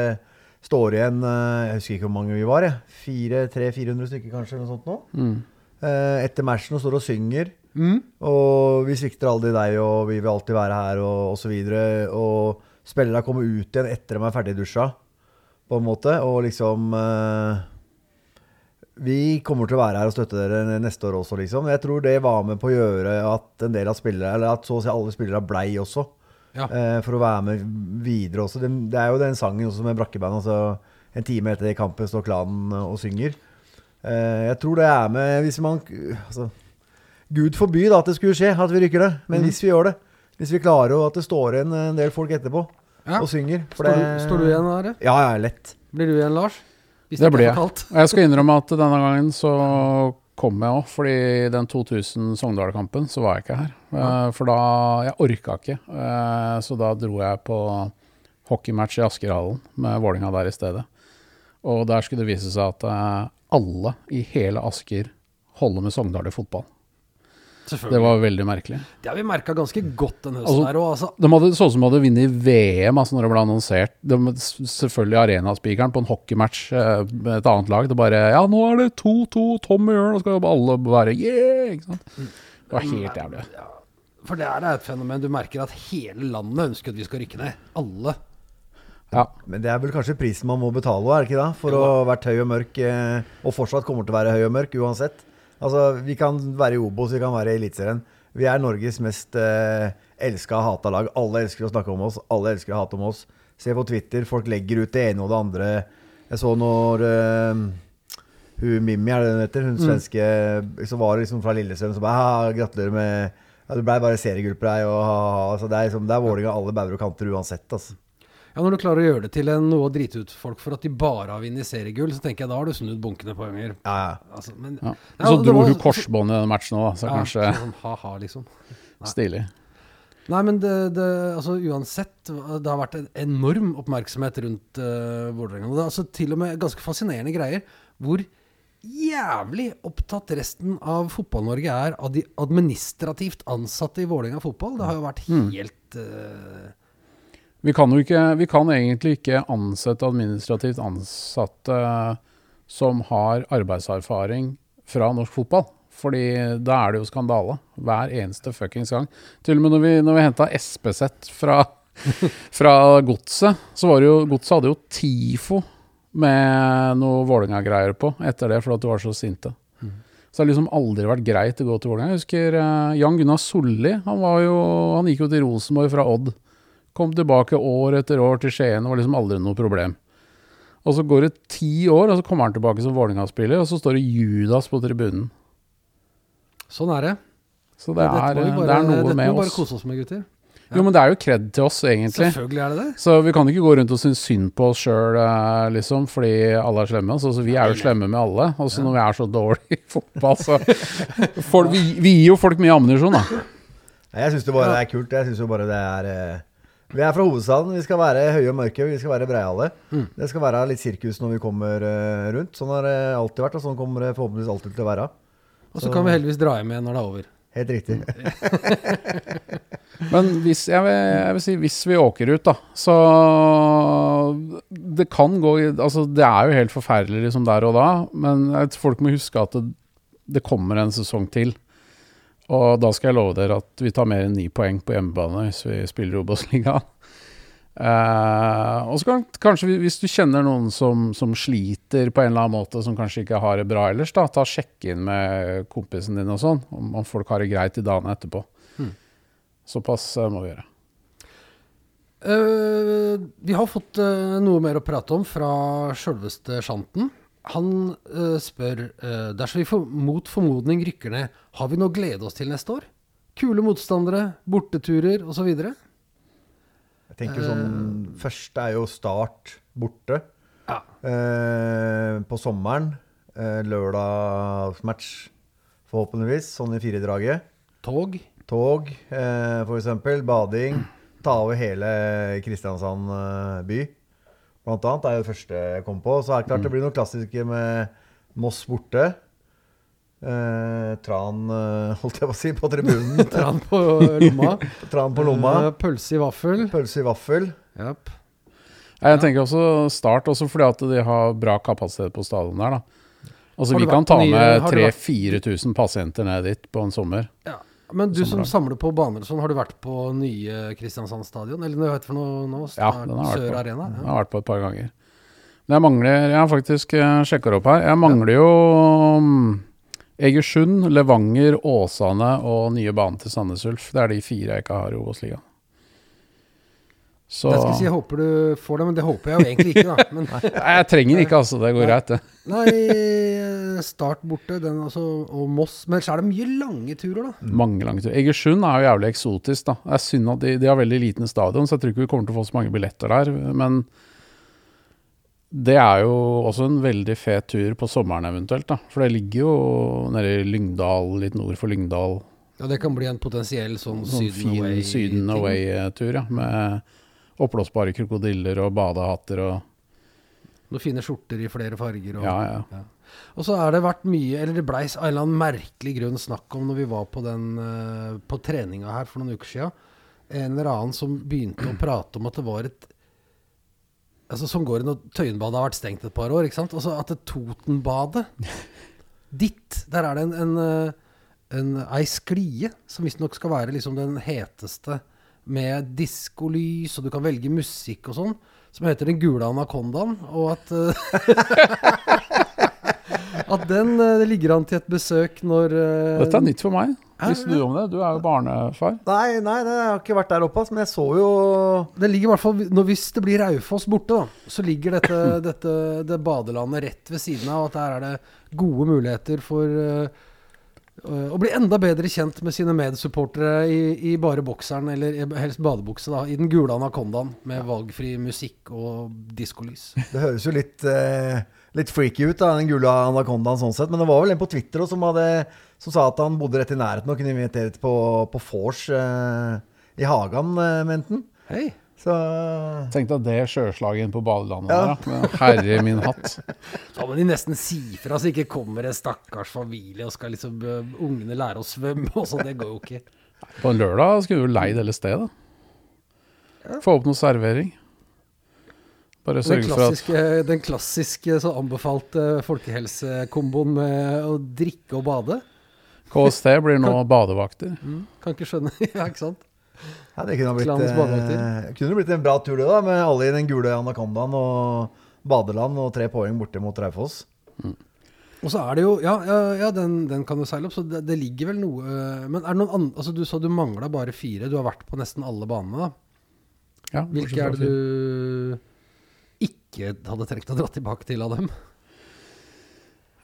står igjen uh, Jeg husker ikke hvor mange vi var, jeg. 300-400 stykker kanskje, eller noe sånt nå. Eh, etter matchen og står og synger. Mm. Og vi svikter aldri deg, og vi vil alltid være her, og osv. Og spillerne kommer ut igjen etter de er ferdig dusja, på en måte. Og liksom eh, Vi kommer til å være her og støtte dere neste år også, liksom. Jeg tror det var med på å gjøre at en del av spillere, eller at så å si alle spillere blei også. Ja. eh, for å være med videre også. Det, det er jo den sangen også med brakkeband. Altså, en time etter kampen står klanen og synger. Eh, jeg tror det er med Hvis man altså, Gud forby da at det skulle skje, at vi rykker det. Men mm. hvis vi gjør det, hvis vi klarer at det står igjen en del folk etterpå Ja. og synger for Står, det, du, står du igjen, der? Ja, ja, lett. Blir du igjen, Lars? Hvis Det ikke blir jeg. Og jeg skal innrømme at denne gangen så kom jeg òg, fordi den 2000 Sogndal-kampen så var jeg ikke her. Ja. For da Jeg orka ikke. Eh, Så da dro jeg på hockeymatch i Askerhallen med Vålinga der i stedet. Og der skulle det vise seg at eh, alle i hele Asker holder med Sogndal i fotball. Det var veldig merkelig. Det har vi merka ganske godt denne høsten Altså- her òg. Altså, De hadde så ut som de hadde vunnet VM altså når det ble annonsert. De, selvfølgelig arenaspikeren på en hockeymatch eh, med et annet lag. Det bare Ja, nå er det 2-2, Tom og Jørn, og skal alle være yeah! Ikke sant? Det var helt jævlig. for det er et fenomen. Du merker at hele landet ønsker at vi skal rykke ned. Alle. Ja. Men det er vel kanskje prisen man må betale, er det ikke det? For å ha vært høy og mørk, eh, og fortsatt kommer til å være høy og mørk uansett. Altså, Vi kan være i Obos, vi kan være i Eliteserien. Vi er Norges mest eh, elska og hata lag. Alle elsker å snakke om oss, alle elsker å hate om oss. Se på Twitter, folk legger ut det ene og det andre. Jeg så når eh, hun Mimmi, er det hun heter, hun svenske Så var det liksom fra Lillestrøm som bare «Ah, Gratulerer med ja, Det blei bare seriegull på deg. Og, ha, ha». altså, det er liksom, det er Vålerenga alle bauger og kanter uansett. Altså. Ja, Når du klarer å gjøre det til en, noe å drite ut folk for at de bare har vunnet seriegull, så tenker jeg da har du snudd bunkene på ganger. Ja, ja. Altså, men, Ja. Ja, Så dro var- hun korsbånd i den matchen òg, så ja, kanskje sånn ha-ha, liksom. stilig. Nei, men det, det, altså uansett, det har vært en enorm oppmerksomhet rundt uh, Vålerenga. Det er altså til og med ganske fascinerende greier hvor jævlig opptatt resten av Fotball-Norge er av de administrativt ansatte i Vålerenga fotball. Det har jo vært Mm. helt eh, Vi kan jo ikke, vi kan egentlig ikke ansette administrativt ansatte som har arbeidserfaring fra norsk fotball. Fordi da er det jo skandale hver eneste fuckings gang. Til og med når vi, når vi henta SPZ fra, fra Godset, så var det jo Godset hadde jo TIFO med noe Vålerenga-greier på etter det, fordi at de var så sinte. Så det har liksom aldri vært greit å gå til Vålerenga. Jeg husker eh, Jan Gunnar Solli. Han, jo, han gikk jo til Rosenborg fra Odd. Kom tilbake år etter år til Skien, det var liksom aldri noe problem. Og så går det ti år, og så kommer han tilbake som Vålerenga-spiller, og så står det Judas på tribunen. Sånn er det. Så det Dette er, må vi bare, det er noe dette med må vi bare oss. kose oss med, gutter. Jo, men det er jo kred til oss, egentlig. Selvfølgelig er det det. Så vi kan ikke gå rundt og synes synd på oss sjøl, liksom, fordi alle er slemme. Så, så vi er jo slemme med alle. Og så når vi er så dårlige i fotball, så folk, vi, vi gir jo folk mye ammunisjon, da. Jeg syns det bare er kult. Jeg synes jo bare det er eh, Vi er fra hovedstaden. Vi skal være høye og mørke. Vi skal være breiale. Mm. Det skal være litt sirkus når vi kommer eh, rundt. Sånn har det alltid vært, og sånn kommer det forhåpentligvis alltid til å være. Og så kan vi heldigvis dra hjem igjen når det er over. Helt riktig. Men hvis, jeg, vil, jeg vil si hvis vi åker ut, da, så Det kan gå Altså, det er jo helt forferdelig liksom der og da, men folk må huske at det, det kommer en sesong til. Og da skal jeg love dere at vi tar mer enn ni poeng på hjemmebane hvis vi spiller Obos-ligaen. Uh, og så kan kanskje hvis du kjenner noen som, som sliter på en eller annen måte, som kanskje ikke har det bra ellers, da, ta sjekk inn med kompisen din og sånn, om, folk har det greit i dagene etterpå. Såpass uh, må vi gjøre. Uh, vi har fått noe mer å prate om fra sjølveste Sjanten. Han uh, spør uh, dersom vi for, mot formodning rykker ned, har vi noe å glede oss til neste år? Kule motstandere, borteturer osv.? Jeg tenker sånn Første er jo Start borte Ja. uh, på sommeren. Uh, lørdagsmatch, forhåpentligvis. Sånn i firedraget. Tog. Tog, uh, for eksempel. Bading. Ta over hele Kristiansand by. Blant annet er jo det første jeg kom på. Så er det klart det blir noen klassiske med Moss borte. Eh, tran, eh, holdt jeg på å si, på tribunen. Tran på lomma. tran på lomma. Eh, pølse i vaffel. Pølse i vaffel. Japp. Jeg tenker også Start, også fordi at de har bra kapasitet på stadion der. da. Altså Vi kan ta nye- med har du vært- 3000-4000 pasienter ned dit på en sommer. Ja. Men du som samler på baner og sånn, har du vært på nye Kristiansand stadion? Eller hva heter det for noe nå? Ja, den har vært Sør på. Arena? Ja. Den har vært på et par ganger. Men jeg mangler Jeg har faktisk sjekker opp her. Jeg mangler jo um, Egersund, Levanger, Åsane og nye banen til Sandnes Ulf. Det er de fire jeg ikke har i Obos-ligaen. Så Jeg skal si jeg håper du får det, men det håper jeg jo egentlig ikke, da. Men Nei, jeg trenger ikke, altså. Det går greit, det. nei, Start borte, den altså, og Moss. Men så er det mye lange turer, da. Mange lange turer. Egersund er jo jævlig eksotisk, da. Det er synd at de, de har veldig liten stadion, så jeg tror ikke vi kommer til å få så mange billetter der. Men det er jo også en veldig fet tur på sommeren eventuelt, da. For det ligger jo nede i Lyngdal, litt nord for Lyngdal. Ja, Det kan bli en potensiell sånn, Sånn Syden away-tur, ja. Med oppblåsbare krokodiller og badehatter og Noen fine skjorter i flere farger. Og, Ja, ja. og så er det vært mye Eller det blei av en eller annen merkelig grunn snakk om når vi var på den eh, På treninga her for noen uker sia. En eller annen som begynte å prate om at det var et Altså Som går inn og Tøyenbadet har vært stengt et par år. ikke sant? Altså At det Totenbadet Ditt, der er det en, en, eh, en ei sklie som visstnok skal være liksom den heteste med diskolys, og du kan velge musikk og sånn, som heter Den gule anakondaen. Og at eh, At den det ligger an til et besøk når eh, Dette er nytt for meg. Visste du om det? Du er jo barnefar. Nei, nei, nei, jeg har ikke vært der oppe, men jeg så jo Det ligger i hvert fall, når Hvis det blir Raufoss borte, da, så ligger dette, dette det badelandet rett ved siden av. Og At der er det gode muligheter for eh, Eh, Og bli enda bedre kjent med sine medsupportere i, i bare bokseren, eller helst badebukse, da. I den gule anakondaen med valgfri musikk og diskolys. Det høres jo litt, eh, litt freaky ut, da, den gule anakondaen sånn sett. Men det var vel en på Twitter også som, hadde, som sa at han bodde rett i nærheten og kunne invitert på, på vors eh, i hagen, eh, mente han. Hei! Så Tenk deg det sjøslaget inn på badelandet Ja. der, da. Herre min hatt. Da må de nesten si fra, så ikke kommer en stakkars familie og skal liksom uh, ungene lære å svømme og sånn. Det går jo ikke. På en lørdag skulle du leid hele stedet. Få opp noe servering. Bare sørge for at klassiske, den klassiske så anbefalte folkehelsekomboen med å drikke og bade. KST blir nå badevakter. Kan ikke skjønne Ja, ikke sant? Ja, det kunne blitt, eh, kunne blitt en bra tur, det, da, med alle i den gule anakondaen og badeland og tre poeng borte mot Raufoss. Og så er det jo Ja, ja, ja den, den kan jo seile opp, så det, det ligger vel noe øh, Men er det noen andre Altså, du sa du mangla bare fire. Du har vært på nesten alle banene, da. Ja, Hvilke er det du ikke hadde trengt å dra tilbake til av dem?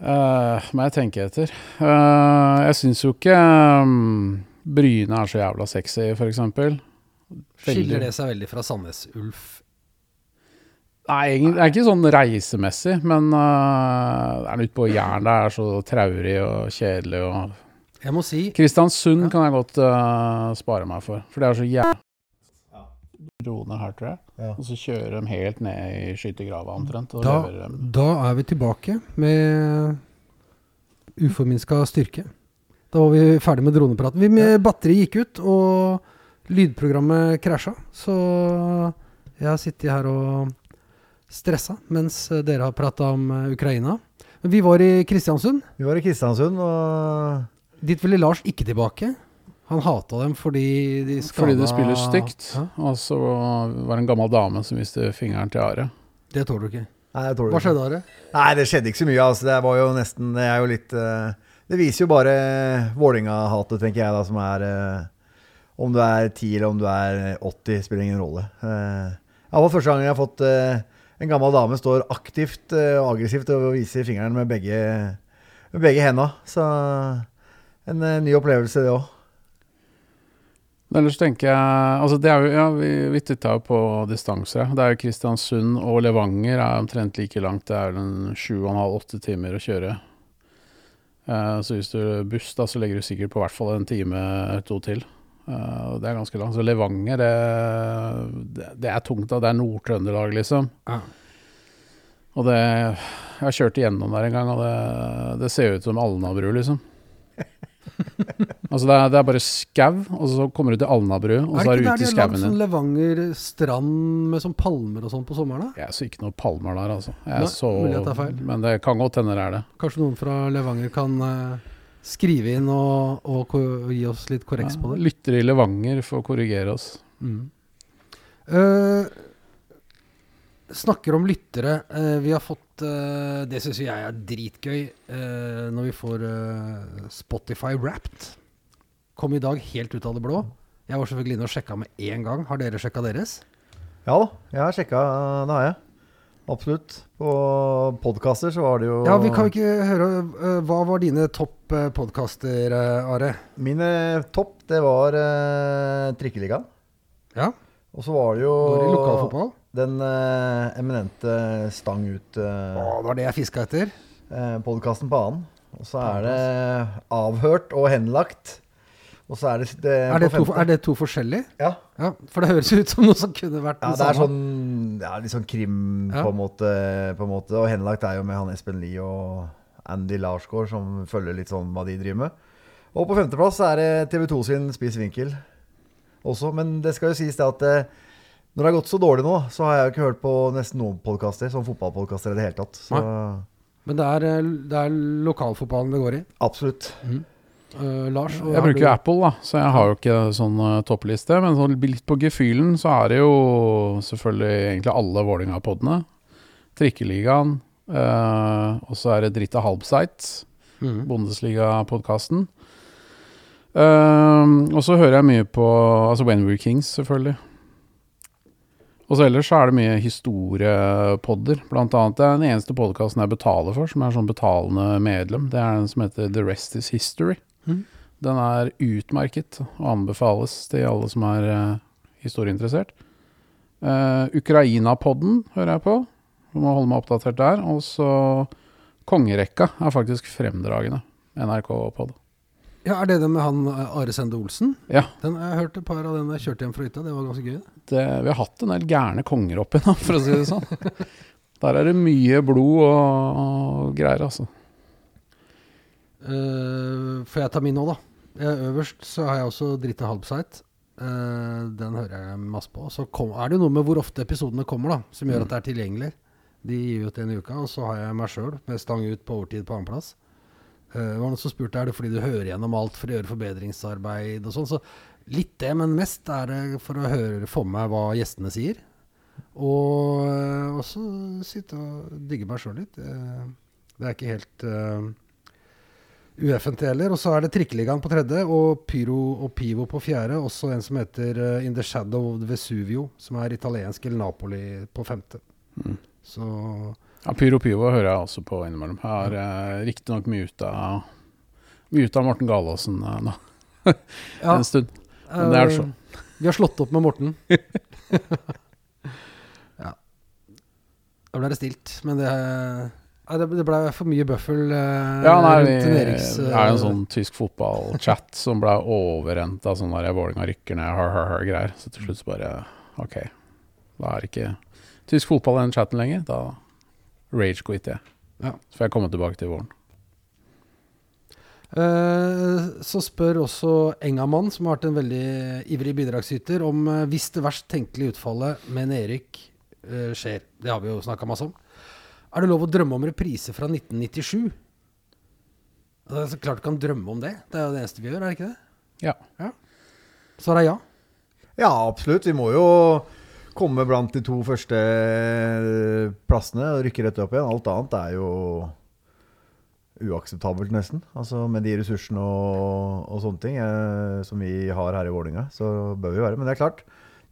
Uh, må jeg tenke etter. Uh, jeg syns jo ikke um, Bryne er så jævla sexy, f.eks. Skiller det seg veldig fra Sandnes Ulf? Nei, egentlig- det er ikke sånn reisemessig, men uh, er ute på Jæren, det er så traurig og kjedelig og Jeg må si Kristiansund kan jeg godt uh, spare meg for, for det er så jævlig Roende her, tror jeg. Ja. Og så kjører de helt ned i skyttergrava omtrent. Og da, da er vi tilbake med uforminska styrke. Da var vi ferdig med dronepraten. Vi med Batteriet gikk ut, og lydprogrammet krasja. Så jeg har sittet her og stressa mens dere har prata om eh, Ukraina. Men vi var i Kristiansund. Vi var i Kristiansund, og Dit ville Lars ikke tilbake. Han hata dem fordi de skada Fordi det spiller stygt. Ja, Og så var det en gammel dame som viste fingeren til Are. det tåler du ikke. Nei, jeg tåler Hva det skjedde, Are? Nei, det skjedde ikke så mye. Altså. Det var jo nesten Jeg er jo litt eh, Det viser jo bare Vålerenga-hatet, tenker jeg, da, som er eh, Om du er 10 eller om du er 80, spiller ingen rolle. Eh, det var første gang jeg har fått eh, En gammel dame står aktivt eh, og aggressivt og viser fingeren med begge, med begge henda. Så en eh, ny opplevelse, det òg. Ellers tenker jeg Altså, det er jo Ja, vi, vi titta jo på distanser. Det er jo Kristiansund og Levanger er omtrent like langt. Det er vel en sju og en halv, åtte timer å kjøre. Eh, så hvis du buss, da, så legger du sikkert på hvert fall en time eller to til. Eh, det er ganske langt. Så Levanger, det, det, er tungt. da. Det er Nord-Trøndelag, liksom. Ja. Og det Jeg har kjørt igjennom der en gang, og det, det ser ut som Alnabru, liksom. Altså det er, det er bare skau, og så kommer du til Alnabru, og Er så det er ikke der ute i de har lagd sånn. Levanger strand med sånn palmer og sånn på sommeren? da? Jeg så ikke noe palmer der, altså. Jeg Nei, så, mulig tar feil. Men det kan godt hende det er det. Kanskje noen fra Levanger kan uh, skrive inn og, og, og gi oss litt korreks på det? Lyttere i Levanger får korrigere oss. Mm. Uh, snakker om lyttere. Uh, vi har fått eh, Det syns jeg er dritgøy uh, når vi får uh, Spotify Wrapped. Kom i dag helt ut av det blå. Jeg var selvfølgelig inne og sjekka med én gang. Har dere sjekka deres? Ja da, jeg har sjekka. Det har jeg. Absolutt. På podkaster så var det jo Ja, vi kan ikke høre Hva var dine topp uh, podkaster, Are? Mine topp, det var uh, Trikkeligaen. Ja, Og så var det jo Går i lokalfotball? Den eh, eminente Stang ut ut... Å, det var det jeg fiska etter. Podkasten på annen. Og så er det avhørt og henlagt. Og så er det, det Er det, på to, femte. er det to forskjellige? Ja. Ja, For det høres ut som noe som kunne vært ja, det er sånn ja, litt sånn krim Ja. på, en måte, på en måte. Og henlagt er jo med han Espen Lie og Andy Larsgaard som følger litt sånn hva de driver med. Og på femteplass er det TV 2 sin Spiss vinkel også. Men det skal jo sies det at eh, når det har gått så dårlig nå, så har jeg jo ikke hørt på nesten noen podkaster, sånn fotballpodkaster i det hele tatt. Så Men det er, eh, det er lokalfotballen det går i. absolutt. Eh, Lars? og Jeg bruker jo Apple, da, så jeg har jo ikke sånn eh, toppliste. Men sånn litt på gefühlen så er det jo selvfølgelig egentlig alle Vålerenga-podene. Trikkeligaen. Uh, og så er det Dritta Halbseit, mm. Bundesliga-podkasten. Uh, og så hører jeg mye på altså Wenwood Kings, selvfølgelig. Og så ellers så er det mye historiepodder. Blant annet det er den eneste podkasten jeg betaler for, som er sånn betalende medlem. Det er den som heter The Rest Is History. Mm. Den er utmerket og anbefales til alle som er uh, historieinteressert. Uh, Ukraina-podden hører jeg på. Jeg må holde meg oppdatert der. Og så Kongerekka er faktisk fremdragende. NRK-pod. Ja, Er det den med han eh, Are Sende Olsen? Ja. Den, jeg hørte et par av den jeg kjørte hjem fra hytta. Det var ganske gøy. Det, vi har hatt en del gærne konger oppi nå, for å si det sånn. Der er det mye blod og, og greier, altså. Uh, får jeg ta min nå, da? Jeg, øverst så har jeg også Dritte Halbseit. Uh, den hører jeg masse på. Så kom, er det jo noe med hvor ofte episodene kommer, da, som gjør at det er tilgjengelig. De gir ut en i uka. Og så har jeg meg sjøl med stang ut på overtid på annenplass. Uh, var noen som spurte er det fordi du hører gjennom alt for å gjøre forbedringsarbeid og sånn. Så litt det, men mest er det for å høre, få med meg hva gjestene sier. Og uh, også sitte og digge meg sjøl litt. Uh, det er ikke helt UFNT heller. Og så er det Trikkeligaen på tredje og Pyro og Pivo på fjerde. Også en som heter uh, In the Shadow of Vesuvio, som er italiensk eller Napoli på femte. Mm. Så Ja, Pyro Pivo hører jeg også på innimellom. Jeg har eh, riktignok muta, muta Morten Galaasen eh, nå ja, en stund. Men det er så. sånn Vi har slått opp med Morten. ja. Da ble det stilt, men det det, det ble for mye bøffel eh, Ja, nei, rundt en det er jo en sånn tysk fotballchat som ble overrent av sånn der Vålerenga rykker ned, har, har, har, greier. Så til slutt så bare OK, da er ikke tysk fotball den chatten lenger. Da rage-quitter jeg. Ja. Så får jeg komme tilbake til våren. Eh, så spør også Engamann, som har vært en veldig ivrig bidragsyter, om eh, hvis det verst tenkelige utfallet med Erik eh, skjer. Det har vi jo snakka masse om. Er det lov å drømme om reprise fra 1997? Altså, Det er så klart du kan drømme om det. Det er jo det eneste vi gjør, er det ikke det? Ja. Svaret er ja. Ja, absolutt. Vi må jo komme blant de to første plassene og rykke rett opp igjen. Alt annet er jo uakseptabelt, nesten. Altså Med de ressursene og, og sånne ting eh, som vi har her i Vålerenga, så bør vi være. Men det er klart,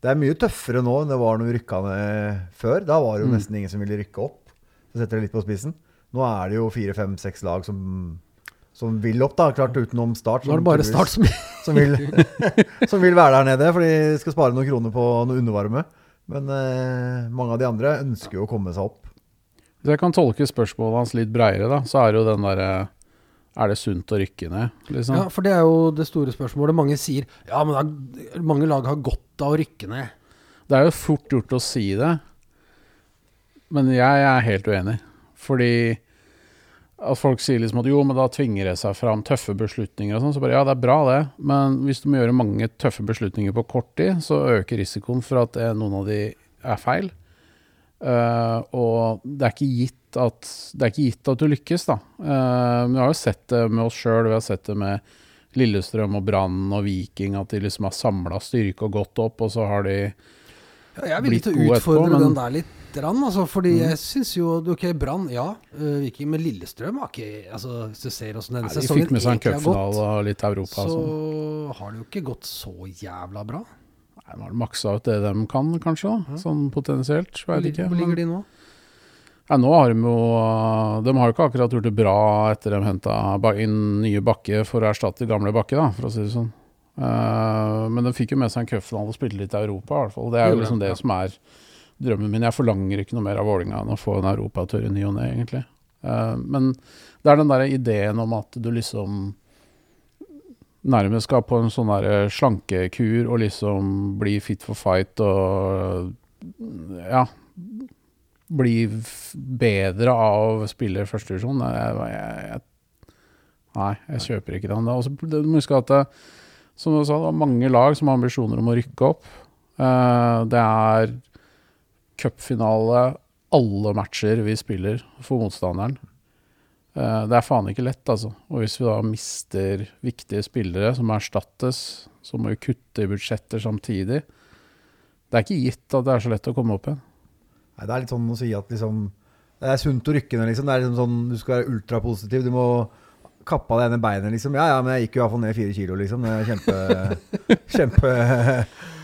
det er mye tøffere nå enn det var når vi rykka ned før. Da var det jo Mm. nesten ingen som ville rykke opp. Så setter det litt på spissen. Nå er det jo fire, fem, seks lag som, som vil opp, da. Klart utenom Start. Nå er det bare Start som som vil, som vil være der nede, for de skal spare noen kroner på noe undervarme. Men eh, mange av de andre ønsker jo å komme seg opp. Hvis jeg kan tolke spørsmålet hans litt breiere, da, så er det jo den derre Er det sunt å rykke ned, liksom? Ja, for det er jo det store spørsmålet. Mange sier ja, men er, mange lag har godt av å rykke ned. Det er jo fort gjort å si det, men jeg er helt uenig. Fordi at folk sier liksom at jo, men da tvinger det seg fram tøffe beslutninger og sånn. Så bare ja, det er bra det, men hvis du må gjøre mange tøffe beslutninger på kort tid, så øker risikoen for at eh, noen av de er feil. Uh, og det er ikke gitt at det er ikke gitt at du lykkes, da. Men vi har jo sett det med oss sjøl, vi har sett det med Lillestrøm og Brann og Viking, at de liksom har samla styrke og gått opp, og så har de Ja, jeg er villig blitt til å utfordre etterpå, den der litt. Rann, altså, fordi Mm. jeg syns jo Ok, Brann, ja. Uh, Viking, men Lillestrøm har ikke altså, Hvis du ser åssen denne Nei, De fikk med seg en egentlig cupfinale og litt Europa. så sånn. har det jo ikke gått så jævla bra. Nei, De har maksa ut det de kan, kanskje. da, Sånn potensielt. Hvor, ikke. ligger de nå? ja, nå har de jo De har jo ikke akkurat gjort det bra etter de henta inn nye Bakke for å erstatte gamle Bakke, da, for å si det sånn. Uh, men de fikk jo med seg en cupfinale og spilte litt i Europa, i hvert fall. Det er jo liksom det som er drømmen min. Jeg forlanger ikke noe mer av Vålinga enn å få en europatur i ny og ne, egentlig. Eh, men det er den der ideen om at du liksom nærmest skal på en sånn der slankekur og liksom bli fit for fight og ja bli bedre av å spille førstevisjon. Jeg, nei, jeg kjøper ikke den. Også, du må huske at det, som du sa, det er mange lag som har ambisjoner om å rykke opp. Eh, det er cupfinale alle matcher vi spiller for motstanderen. Eh, det er faen ikke lett, altså. Og hvis vi da mister viktige spillere som erstattes, så må vi kutte i budsjetter samtidig. Det er ikke gitt at det er så lett å komme opp igjen. Nei, det er litt sånn å si at liksom Det er sunt å rykke ned, liksom. Det er liksom sånn, Du skal være ultrapositiv. Du må kappe av det ene beinet, liksom. Ja, ja, men jeg gikk jo iallfall ned fire kilo, liksom. Det kjempe, kjempe,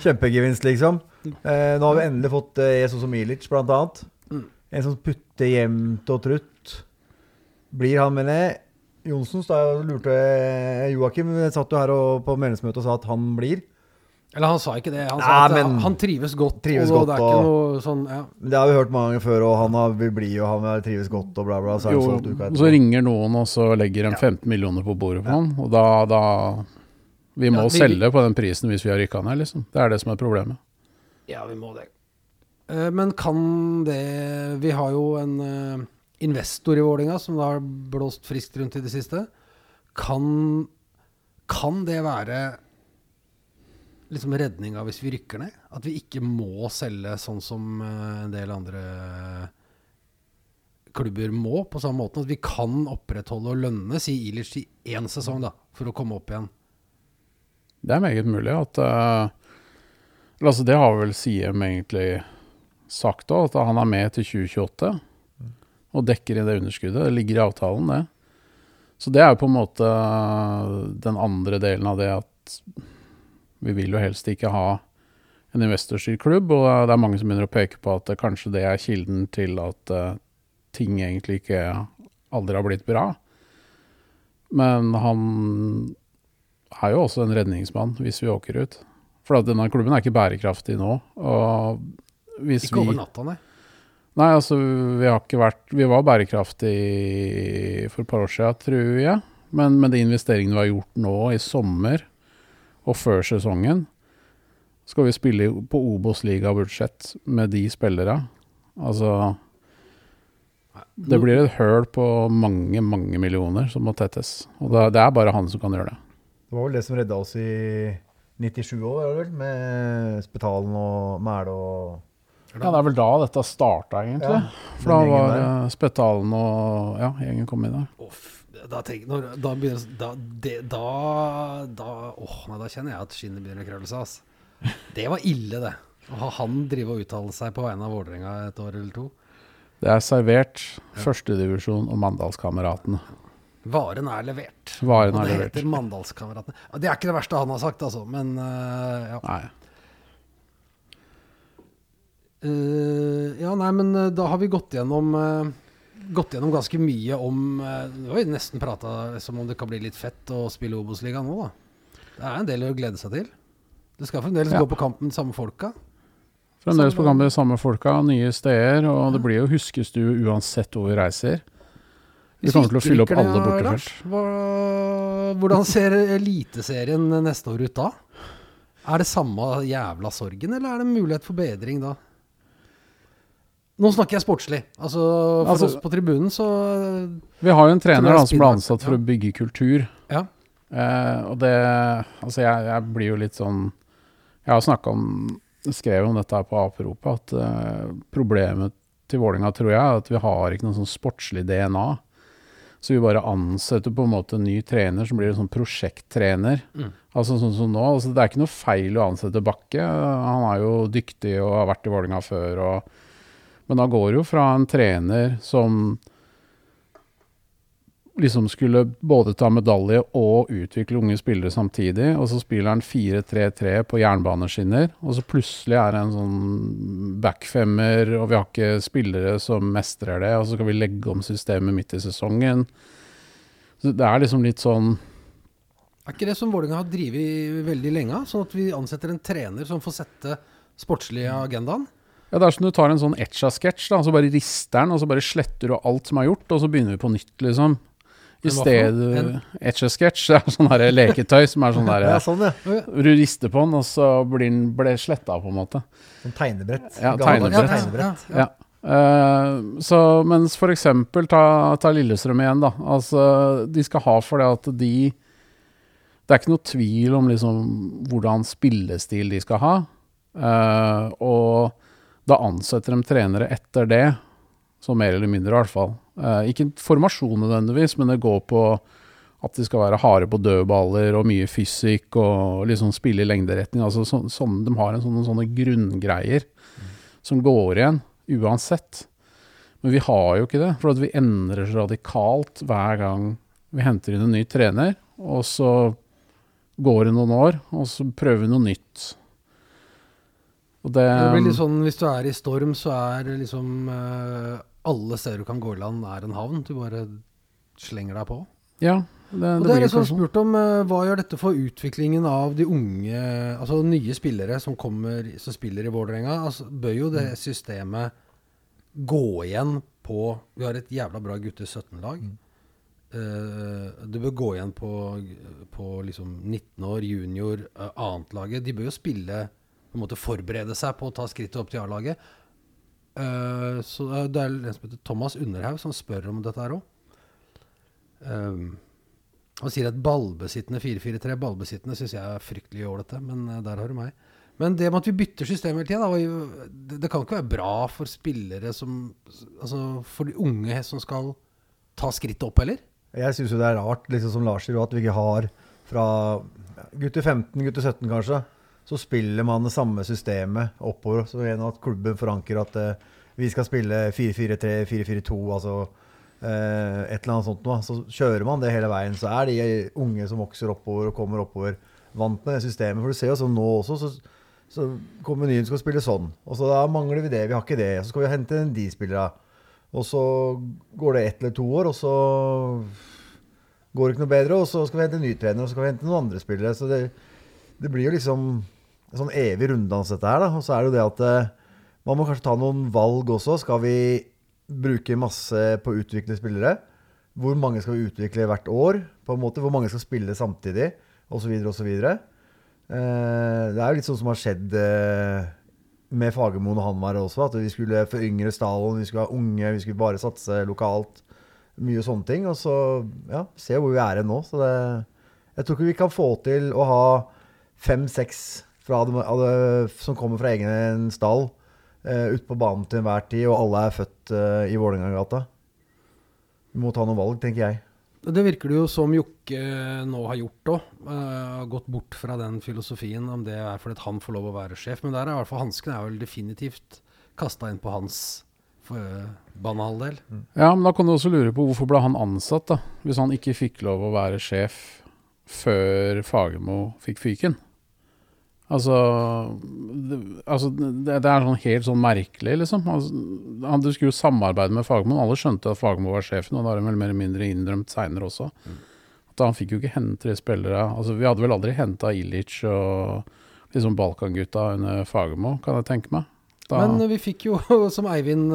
kjempegevinst, liksom. Eh, nå har vi endelig fått eh, Jesus og Milic, blant annet. Mm. En som putter jevnt og trutt. Blir han med ned? Jonsens, da lurte jeg Joakim satt jo her og, på medlemsmøtet og sa at han blir. Eller han sa ikke det. Han sa Nei, at men- han trives godt. Trives og godt, det er ikke og- noe sånn ja. Det har vi hørt mange ganger før, og han har, vil bli, og han trives godt, og bla, bla. Så Jo, uka så ringer noen og så legger en 15 millioner på bordet på han, og da, da Vi må Ja, vi- selge på den prisen hvis vi har rykka ned, liksom. Det er det som er problemet. Ja, vi må det. Eh, Men kan det Vi har jo en eh, investor i Vålinga som det har blåst friskt rundt i det siste. Kan, kan det være liksom redninga hvis vi rykker ned? At vi ikke må selge sånn som eh, en del andre klubber må, på samme måte. At vi kan opprettholde og lønne, si Ilic, i én sesong, da, for å komme opp igjen. Det er meget mulig at uh, altså Det har vel Siem egentlig sagt òg, at han er med til 2028 og dekker i det underskuddet. Det ligger i avtalen, det. Så det er jo på en måte den andre delen av det at vi vil jo helst ikke ha en investorstyrt klubb, og det er mange som begynner å peke på at kanskje det er kilden til at eh, ting egentlig ikke aldri har blitt bra. Men han er jo også en redningsmann hvis vi åker ut. For at denne klubben er ikke bærekraftig nå. Og hvis Ikke over natta, nei. Nei, altså vi har ikke vært Vi var bærekraftige for et par år siden, tror jeg. Men med de investeringene vi har gjort nå i sommer og før sesongen, skal vi spille på Obos-ligabudsjett med de spillere. Altså Det blir et høl på mange, mange millioner som må tettes. Og det, er bare han som kan gjøre det. Det var vel det som redda oss i 97 år? Med Spetalen og Mæle og Ja, det er vel da dette starta, egentlig. Ja, For da var der. uh, Spetalen og ja, gjengen kom inn der. F- da, tenk, når, da begynner da, det, da, da, åh, nei, da kjenner jeg at skinnet begynner å krølle seg. Altså. Det var ille, det. Å ha han drive og uttale seg på vegne av Vålerenga et år eller to. Det er servert førstedivisjon og Mandalskameratene. Varen er levert. Varen og er det levert. heter Mandalskameratene. Det er ikke det verste han har sagt, altså, men uh, ja. Nei. Uh, ja, nei, men eh, da har vi gått gjennom eh, Gått gjennom ganske mye om Du har jo nesten prata som om det kan bli litt fett å spille Obos-ligaen nå, da. Det er en del å glede seg til. Det skal fremdeles Ja. gå på kamp med de samme folka. Fremdeles på kamp med de samme folka, nye steder, og det blir jo huskestue uansett hvor vi reiser. Vi kommer til å fylle opp alle bortefelt. Hvordan ser Eliteserien neste år ut da? Er det samme jævla sorgen, eller er det mulighet for bedring da? Nå snakker jeg sportslig. Altså, for Altså- oss på tribunen så Vi har jo en trener da, som ble ansatt for ja. å bygge kultur. Ja. Eh, og det Altså, jeg, jeg blir jo litt sånn Jeg har snakka om Skrev om dette her på Aperopet, at eh, problemet til Vålinga tror jeg er at vi har ikke noe sånn sportslig DNA. Så vi bare ansetter på en måte en ny trener som blir en sånn prosjekttrener. Mm. Altså sånn som nå, altså Det er ikke noe feil å ansette Bakke. Han er jo dyktig og har vært i Vålinga før. Og, men da går det jo fra en trener som liksom skulle både ta medalje og utvikle unge spillere samtidig, og så spiller han 4-3-3 på jernbaneskinner, og så plutselig er det en sånn backfemmer, og vi har ikke spillere som mestrer det, og så skal vi legge om systemet midt i sesongen. Så det er liksom litt sånn Er ikke det som Vålerenga har drevet veldig lenge? Sånn at vi ansetter en trener som får sette sportslige agendaen? Ja, det er som du tar en sånn Etcha-sketsj, og så bare rister den, og så bare sletter du alt som er gjort, og så begynner vi på nytt, liksom. I stedet Etcha-sketsj det er sånn her leketøy som er sånn der Ja, sånn, ja. Du rister på den, og så blir den ble sletta, på en måte. Sånn tegnebrett. Ja, tegnebrett. tegnebrett. Ja. Eh, så, mens for eksempel, ta, ta Lillestrøm igjen, da. Altså, de skal ha for det at de Det er ikke noe tvil om liksom hvordan spillestil de skal ha. Uh, og da ansetter de trenere etter det, så mer eller mindre i hvert fall. Eh, ikke formasjon nødvendigvis, men det går på at de skal være harde på dødballer og mye fysikk og liksom spille i lengderetning. Altså så, sånn, de har en sånne, sånne grunngreier som går igjen uansett. Men vi har jo ikke det, for vi endrer så radikalt hver gang vi henter inn en ny trener. Og så går det noen år, og så prøver vi noe nytt. Det, Det blir litt sånn hvis du er i storm, så er liksom uh, Alle steder du kan gå i land, er en havn. Du bare slenger deg på. Ja, det, det, Og det er liksom sånn. spurt om uh, hva gjør dette for utviklingen av de unge Altså nye spillere som kommer som spiller i Vålerenga. Altså, bør jo det systemet gå igjen på Vi har et jævla bra gutter 17-lag. Mm. Uh, du bør gå igjen på, på liksom 19 år, junior, uh, annetlaget. De bør jo spille på en måte Forberede seg på å ta skrittet opp til A-laget. Uh, så det er- en som heter Thomas Underhaug som spør om dette her òg. Han sier at ballbesittende 4-4-3 Ballbesittende syns jeg er fryktelig ålete, men eh, der har du meg. Men det med at vi bytter system hele tida, det kan ikke være bra for spillere som Altså for de unge som skal ta skrittet opp, heller. Jeg syns jo det er rart, liksom som Lars sier, at vi ikke har fra gutter 15, gutter 17 kanskje, så spiller man det samme systemet oppover. Så gjennom at klubben forankrer at uh, vi skal spille 4-4-3, 4-4-2, altså uh, et eller annet sånt noe. Så kjører man det hele veien, så er de unge som vokser oppover og kommer oppover, vant med det systemet. For du ser jo sånn nå også, så, så kommer Nyen skal spille sånn. Og så da mangler vi det, vi har ikke det. Så skal vi hente de spillerne. Og så går det ett eller to år, og så går det ikke noe bedre, og så skal vi hente en ny trener, og så skal vi hente noen andre spillere. Så det, det blir jo liksom en sånn evig runddans, dette her. da. Og så er det jo det at eh, man må kanskje ta noen valg også. Skal vi bruke masse på å utvikle spillere? Hvor mange skal vi utvikle hvert år? på en måte? Hvor mange skal spille samtidig? Og så videre så videre. Eh, det er jo litt sånn som har skjedd eh, med Fagermoen og Hanmar også. At vi skulle foryngre stallen, vi skulle ha unge, vi skulle bare satse lokalt. Mye sånne ting. Og så ja, se hvor vi er nå. Så det, jeg tror ikke vi kan få til å ha fem-seks som kommer fra egen stall uh, ute på banen til enhver tid, og alle er født uh, i Vålerengagata. Vi må ta noen valg, tenker jeg. Det virker det jo som Jokke nå har gjort òg. Uh, gått bort fra den filosofien, om det er fordi han får lov å være sjef. Men der er i hvert fall hansken er vel definitivt kasta inn på hans uh, banehalvdel. Ja, men da kan du også lure på hvorfor ble han ansatt, da? Hvis han ikke fikk lov å være sjef før Fagermo fikk fyken. Altså, det, altså det, det, er sånn helt sånn merkelig, liksom. Altså, han, du skulle jo samarbeide med Fagermo. Alle skjønte at Fagermo var sjefen, og det har han vel mer eller mindre innrømt seinere også. Mm. At han fikk jo ikke hente spillere Altså, vi hadde vel aldri henta Ilic og liksom Balkangutta under Fagermo, kan jeg tenke meg. Da. Men vi fikk jo, som Eivind,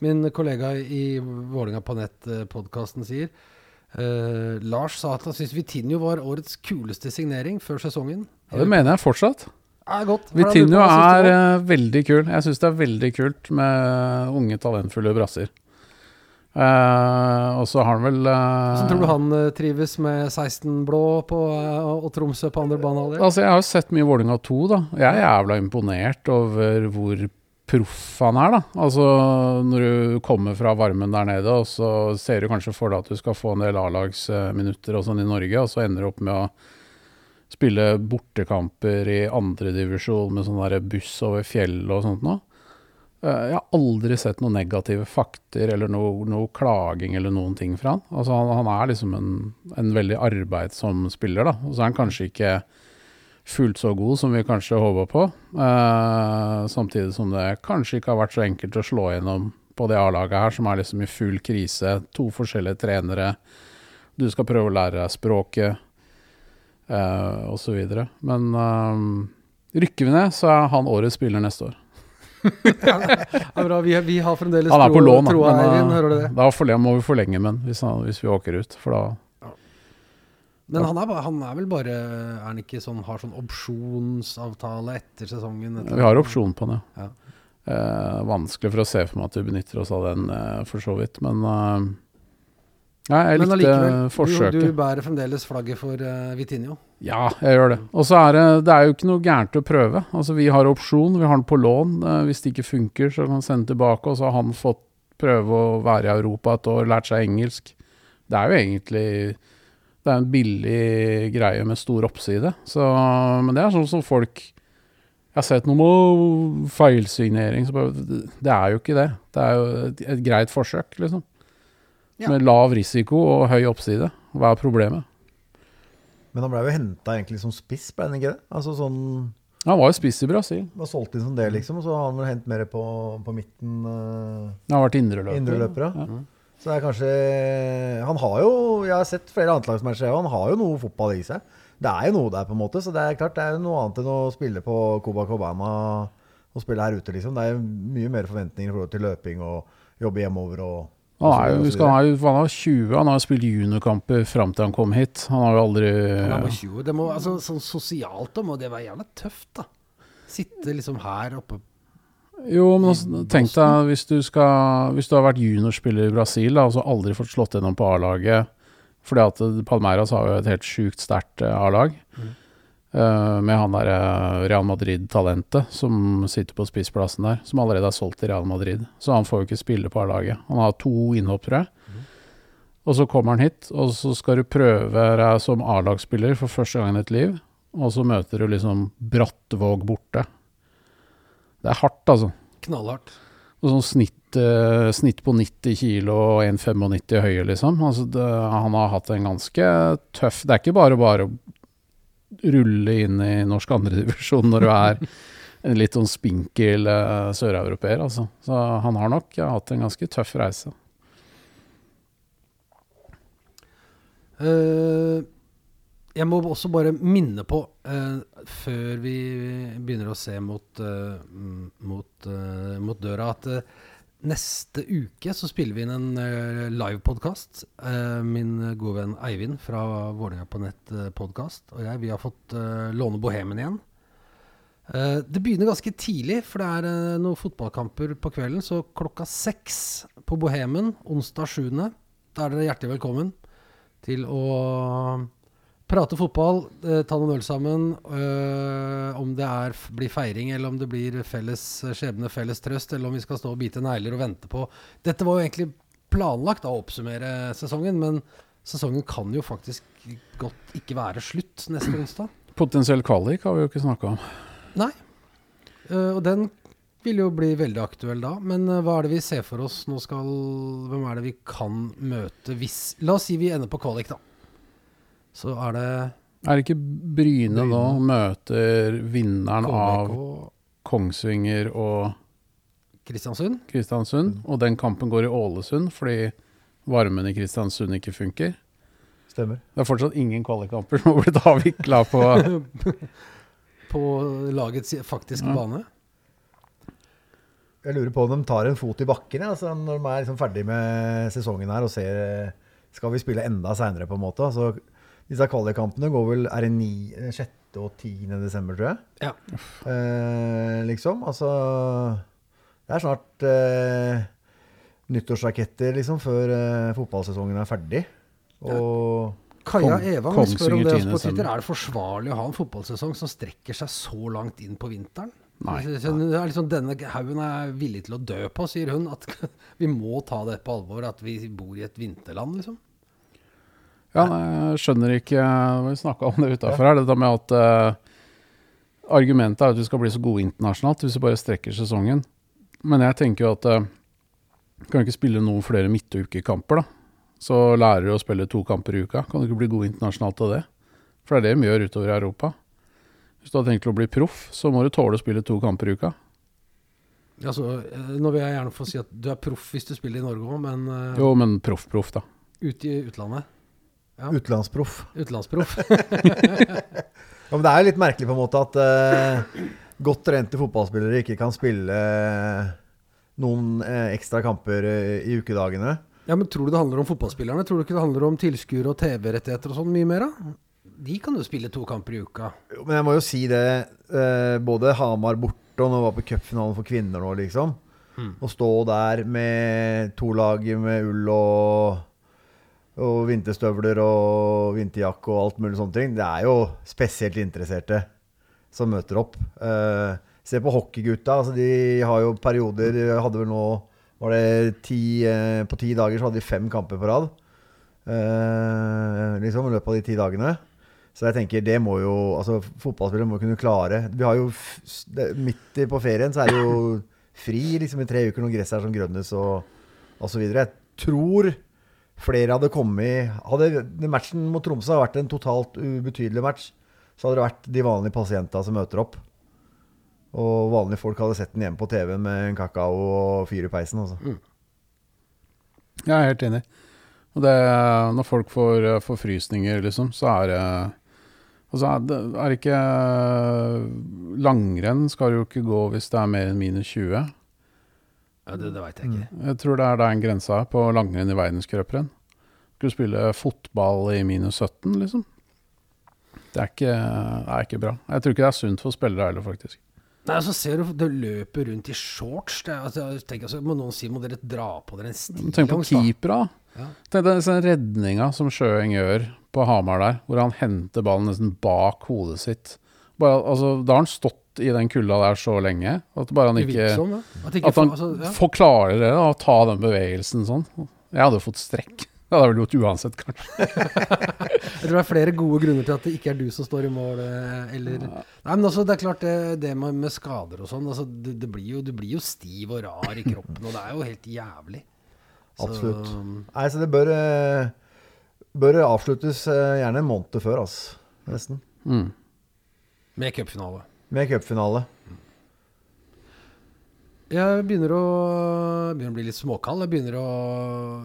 min kollega i Vålinga på nett-podkasten sier Uh, Lars sa at han syntes Vitinho var årets kuleste signering før sesongen. Ja, det mener jeg fortsatt. Ja, godt. Vitinho er uh, veldig kul. Jeg syns det er veldig kult med unge, talentfulle brasser. Uh, og så har han vel Så tror du han trives med 16 blå på, og Tromsø på andre banehalvdel? Altså, jeg har jo sett mye Vålerenga 2, da. Jeg er jævla imponert over hvor proff han er, da. Altså når du kommer fra varmen der nede, og så ser du kanskje for deg at du skal få en del A-lagsminutter og sånn i Norge, og så ender du opp med å spille bortekamper i andredivisjon med sånn buss over fjellet og sånt noe. Jeg har aldri sett noen negative fakter eller noe, noe klaging eller noen ting fra han. Altså han, han er liksom en, en veldig arbeidsom spiller, da. Og så er han kanskje ikke fullt så god som vi kanskje håpa på. Eh, samtidig som det kanskje ikke har vært så enkelt å slå gjennom på det A-laget her, som er liksom i full krise. To forskjellige trenere. Du skal prøve å lære deg språket, uh, osv. Men uh, rykker vi ned, så er han årets spiller neste år. ja, bra. Vi, vi, har fremdeles Han er på lån, tro, men, hører du det? Da må vi forlenge med hvis, han, hvis vi åker ut, for da men han er, han er, vel bare Er han ikke sånn, har sånn opsjonsavtale etter sesongen? Etter vi har opsjon på den, ja. ja. Eh, vanskelig for å se for meg at vi benytter oss av den, eh, for så vidt. Men eh, ja, jeg likte forsøket. Du, du, bærer fremdeles flagget for uh, Vitinho? Ja, jeg gjør det. Og så er det, det er jo ikke noe gærent å prøve. Altså, Vi har opsjon, vi har den på lån. Uh, hvis det ikke funker, så kan vi sende tilbake. Og så har han fått prøve å være i Europa et år, lært seg engelsk. Det er jo egentlig det er en billig greie med stor oppside. Så, men det er sånn som folk Jeg har sett noe med feilsignering. det er jo ikke det. Det er jo et, et greit forsøk, liksom. Ja. Med lav risiko og høy oppside. Hva er problemet? Men han ble jo henta egentlig som spiss, ble han ikke det? Altså sånn Han var jo spiss i Brasil. Var solgt inn som det, liksom. Og så har han vel hentet mer på, på midten. Uh, han har vært indreløper. Indreløper, ja. ja. Så det er kanskje Han har jo Jeg har sett flere annetlagsmatcher, og han har jo noe fotball i seg. Det er jo noe der, på en måte. Så det er klart det er jo noe annet enn å spille på Coba Cobana og spille her ute, liksom. Det er jo mye mer forventninger i forhold til løping og jobbe hjemover og Han er jo, og han er jo han er 20, han har spilt juniorkamper fram til han kom hit. Han har jo aldri Han er 20. Det må, altså, sånn sosialt da må det være gjerne tøft, da. Sitte liksom her oppe Jo, men altså, tenk deg hvis du, skal, hvis du har vært juniorspiller i Brasil da, og så aldri fått slått gjennom på A-laget Fordi at Palmeiras har jo et helt sjukt sterkt eh, A-lag. Eh, med han der eh, Real Madrid-talentet som sitter på spissplassen der, som allerede er solgt til Real Madrid. Så han får jo ikke spille på A-laget. Han har to innhopp, tror jeg. Og så kommer han hit, og så skal du prøve deg som A-lagsspiller for første gang i ditt liv, og så møter du liksom Brattvåg borte. Det er hardt, altså. knallhardt. Og sånn snitt, eh, snitt på 90 kilo og 1,95 høye, liksom. Altså det, han har hatt en ganske tøff Det er ikke bare bare å rulle inn i norsk andredivisjon når du er en litt sånn spinkel uh, søreuropeer, altså. Så han har nok hatt en ganske tøff reise. Uh, jeg må også bare minne på, uh, før vi begynner å se mot, mm, mot, mot døra, at neste uke så spiller vi inn en uh, livepodkast. min gode venn Eivind fra Vålerenga på nett-podkast og jeg, vi har fått eh, låne Bohemen igjen. Eh, det begynner ganske tidlig, for det er eh, noen fotballkamper på kvelden. Så klokka seks på Bohemen onsdag 7. Da er dere hjertelig velkommen til å prate fotball, eh, ta noen øl sammen. eh, om det er, blir feiring, eller om det blir felles skjebne, felles trøst, eller om vi skal stå og bite negler og vente på Dette var jo egentlig planlagt da, å oppsummere sesongen, men sesongen kan jo faktisk godt ikke være slutt neste onsdag. Potensiell kvalik har vi jo ikke snakka om. Nei. Uh, og den vil jo bli veldig aktuell da. Men uh, hva er det vi ser for oss? Nå skal Hvem er det vi kan møte hvis La oss si vi ender på kvalik, da. Så er det Er det ikke Bryne nå møter vinneren av og... Kongsvinger og Kristiansund. Kristiansund? Og den kampen går i Ålesund fordi varmen i Kristiansund ikke funker? Stemmer. Det er fortsatt ingen kvalikkamper som har blitt avvikla på På lagets faktiske Ja. bane. Jeg lurer på om de tar en fot i bakken ja, altså når de er liksom ferdig med sesongen her og ser Skal vi spille enda seinere, på en måte? Altså, disse kvalikkampene går vel Er det ni- eh, 6. og 10. desember, tror jeg? Ja. Eh, liksom. Altså Det er snart eh, nyttårsraketter, liksom, før eh, fotballsesongen er ferdig. Og Kaja Kom- Evang Kongsvinger spør om det 10. også på Twitter. Er det forsvarlig å ha en fotballsesong som strekker seg så langt inn på vinteren? Nei. Så- så Det er liksom Denne haugen er villig til å dø på, sier hun. At vi må ta det på alvor, at vi bor i et vinterland, liksom. Ja, jeg skjønner ikke Vi snakka om det utafor her, dette med at uh, Argumentet er at vi skal bli så gode internasjonalt hvis vi bare strekker sesongen. Men jeg tenker jo at uh, kan ikke spille noen flere midtukekamper, da. Så lærer du å spille to kamper i uka. Kan du ikke bli god internasjonalt av det? For det er det de gjør utover i Europa. Hvis du har tenkt å bli proff, så må du tåle å spille to kamper i uka. Altså, eh, nå vil jeg gjerne få si at du er proff hvis du spiller i Norge òg, men uh, Jo, men proff-proff, da. Ute i utlandet. Ja. utenlandsproff. Utenlandsproff. Ja, men det er jo litt merkelig på en måte at uh, godt trente fotballspillere ikke kan spille uh, noen uh, ekstra kamper i ukedagene. ja, men tror du det handler om fotballspillerne? Tror du ikke det handler om tilskuere og TV-rettigheter og sånn mye mer, da? De kan jo spille to kamper i uka. Jo, Men jeg må jo si det. Både Hamar borte og nå var på cupfinalen for kvinner nå, liksom. Å stå der med to lag med ull og, og vinterstøvler og vinterjakke og alt mulig sånne ting, det er jo spesielt interesserte som møter opp. Eh, se på hockeygutta. Altså de har jo perioder de Hadde vel nå var det ti, eh, På ti dager så hadde de fem kamper på rad. Eh, liksom i løpet av de ti dagene. Så jeg tenker det må jo Altså fotballspillere må kunne klare Vi har jo det, Midt på ferien så er det jo fri liksom i tre uker når gresset er som grønnes og, og så videre. Jeg tror flere hadde kommet Hadde matchen mot Tromsø vært en totalt ubetydelig match, så hadde det vært de vanlige pasientene som møter opp. Og vanlige folk hadde sett den hjemme på TV med en kakao og fyr i peisen. Altså. Jeg er helt enig. Og det, når folk får eh, forfrysninger, liksom, så er det Altså, er det ikke Langrenn skal jo ikke gå hvis det er mer enn minus 20. Ja, det det veit jeg ikke. Jeg tror det er der en grense er på langrenn i verdenscuprenn. Skulle du spille fotball i minus 17, liksom? Det er, ikke, det er ikke bra. Jeg tror ikke det er sunt for spillere heller, faktisk. Nei, så ser du det løper rundt i shorts. Det, altså, jeg tenker, altså, må noen si må dere dra på dere en Men Tenk på keepera. Ja. Tenk deg den redninga som Sjøeng gjør på Hamar der, hvor han henter ballen nesten bak hodet sitt. Bare, altså, da har han stått i den kulda der så lenge at bare han ikke som, ja. At ikke At han altså, ja. forklarer det, da, å ta den bevegelsen sånn. Jeg hadde fått strekk. Det hadde jeg vel gjort uansett, kanskje. Jeg tror det er flere gode grunner til at det ikke er du som står i mål, eh, eller Nei, men altså, det er klart, det, det med, med skader og sånn, altså, det, det blir jo, du blir jo stiv og rar i kroppen, og det er jo helt jævlig. Så, Absolutt. Nei, så det bør, eh, bør avsluttes eh, gjerne en måned før, altså. Nesten. Mm. Med cupfinale. Med cupfinale. Jeg begynner å, begynner å bli litt småkald. Jeg begynner å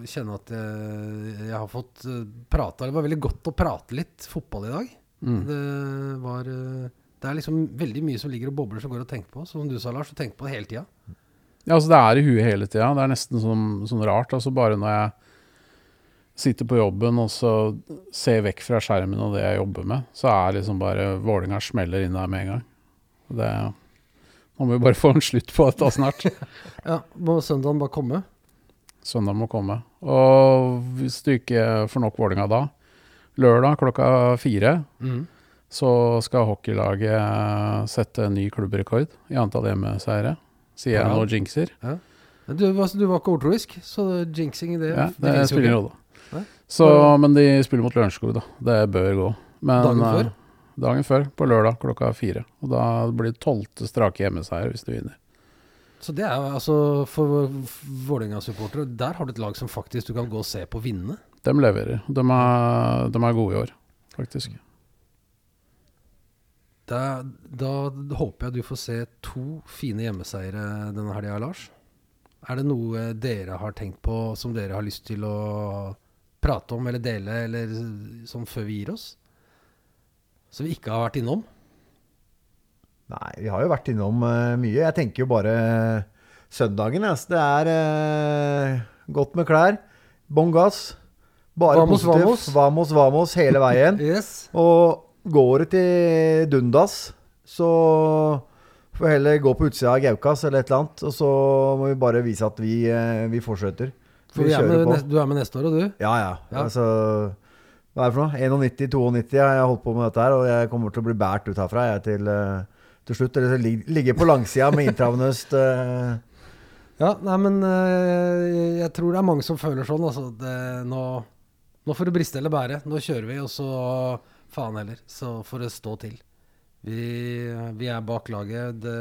kjenne at jeg, jeg har fått eh, prata Det var veldig godt å prate litt fotball i dag. Mm. Det var eh, Det er liksom veldig mye som ligger og bobler som går og tenker på. Som du sa, Lars, du tenker på det hele tida. Ja, altså det er i huet hele tida. Det er nesten sånn, sånn rart. Altså bare når jeg sitter på jobben og så ser vekk fra skjermen og det jeg jobber med, så er liksom bare Vålinga smeller inn der med en gang. Det, nå må vi bare få en slutt på dette snart. Ja, må søndagen bare komme? Søndag må komme. Og hvis du ikke får nok Vålinga da, lørdag klokka fire, Mm. så skal hockeylaget sette en ny klubbrekord i antall hjemmeseiere. Sier jeg ja. nå jinxer? Ja. Du, var- du var ikke ordroisk så jinxing det Ja, det det spiller ingen rolle. Så, men de spiller mot Lørenskog, da. Det bør gå. Men, Dagen før? Dagen før, på lørdag klokka fire. Og da blir det tolvte strake hjemmeseier hvis du vinner. Så det er altså for Vålerenga-supportere Der har du et lag som faktisk du kan gå og se på vinne. De leverer. De er, de er gode i år, faktisk. Da, da håper jeg du får se to fine hjemmeseiere denne helga, Lars. Er det noe dere har tenkt på som dere har lyst til å prate om eller dele, eller sånn før vi gir oss? Som vi ikke har vært innom? Nei, vi har jo vært innom uh, mye. Jeg tenker jo bare søndagen. Altså. Det er uh, godt med klær. Bånn gass. Bare Vamos, positivt. vamos. vamos, vamos hele veien. Yes. Og går det til dundas, så får vi heller gå på utsida av Gaukas eller et eller annet. Og så må vi bare vise at vi, eh, vi fortsetter. For vi er med, du er med neste år, og du? Ja, ja. Ja. Altså, hva er det for noe? 91-92 har jeg holdt på med dette her, og jeg kommer til å bli båret ut herfra jeg, til, eh, til slutt. Eller lig- ligge på langsida med intravenøst uh... Ja, nei, men uh, jeg tror det er mange som føler sånn. Altså, det, nå, nå får det briste eller bære. Nå kjører vi, og så faen heller. Så får det stå til. Vi, vi er bak laget. Det,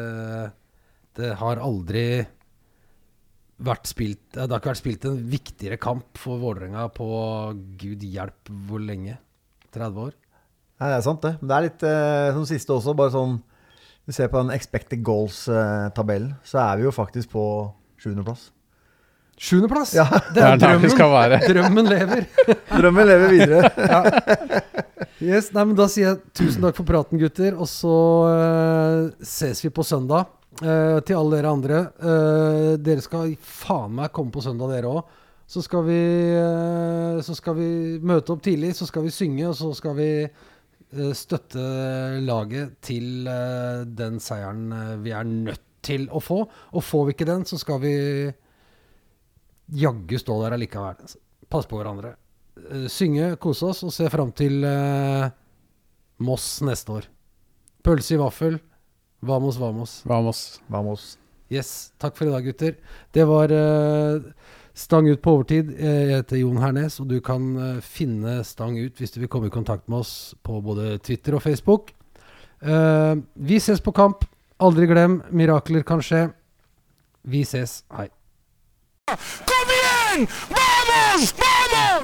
det har aldri vært spilt Det har ikke vært spilt en viktigere kamp for Vålerenga på gud hjelp hvor lenge? 30 år? Nei, det er sant, det. Men det er litt eh, som siste også, bare sånn Du ser på den expected goals-tabellen, så er vi jo faktisk på sjuendeplass. Sjuendeplass! Ja. Det er drømmen! skal være. Drømmen lever. Drømmen lever videre. ja. Yes, nei, men Da sier jeg tusen takk for praten, gutter. Og så eh, ses vi på søndag. Eh, til alle dere andre. Uh, dere skal faen meg komme på søndag, dere òg. Så eh, Så skal vi møte opp tidlig, så skal vi synge, og så skal vi støtte laget til den seieren vi er nødt til å få. Og får vi ikke den, så skal vi jaggu stå der allikevel. Pass på hverandre. Synge, kose oss og se fram til Moss neste år. Pølse i vaffel. Vamos, vamos. Vamos. Vamos. Yes. Takk for i dag, gutter. Det var uh, Stang ut på overtid. Eh, Jeg heter Jon Hernes, og du kan uh, finne Stang ut hvis du vil komme i kontakt med oss på både Twitter og Facebook. Uh, vi ses på kamp. Aldri glem, mirakler kan skje. Vi ses. Hei. ¡Kom igjen! ¡Vamos! ¡Vamos!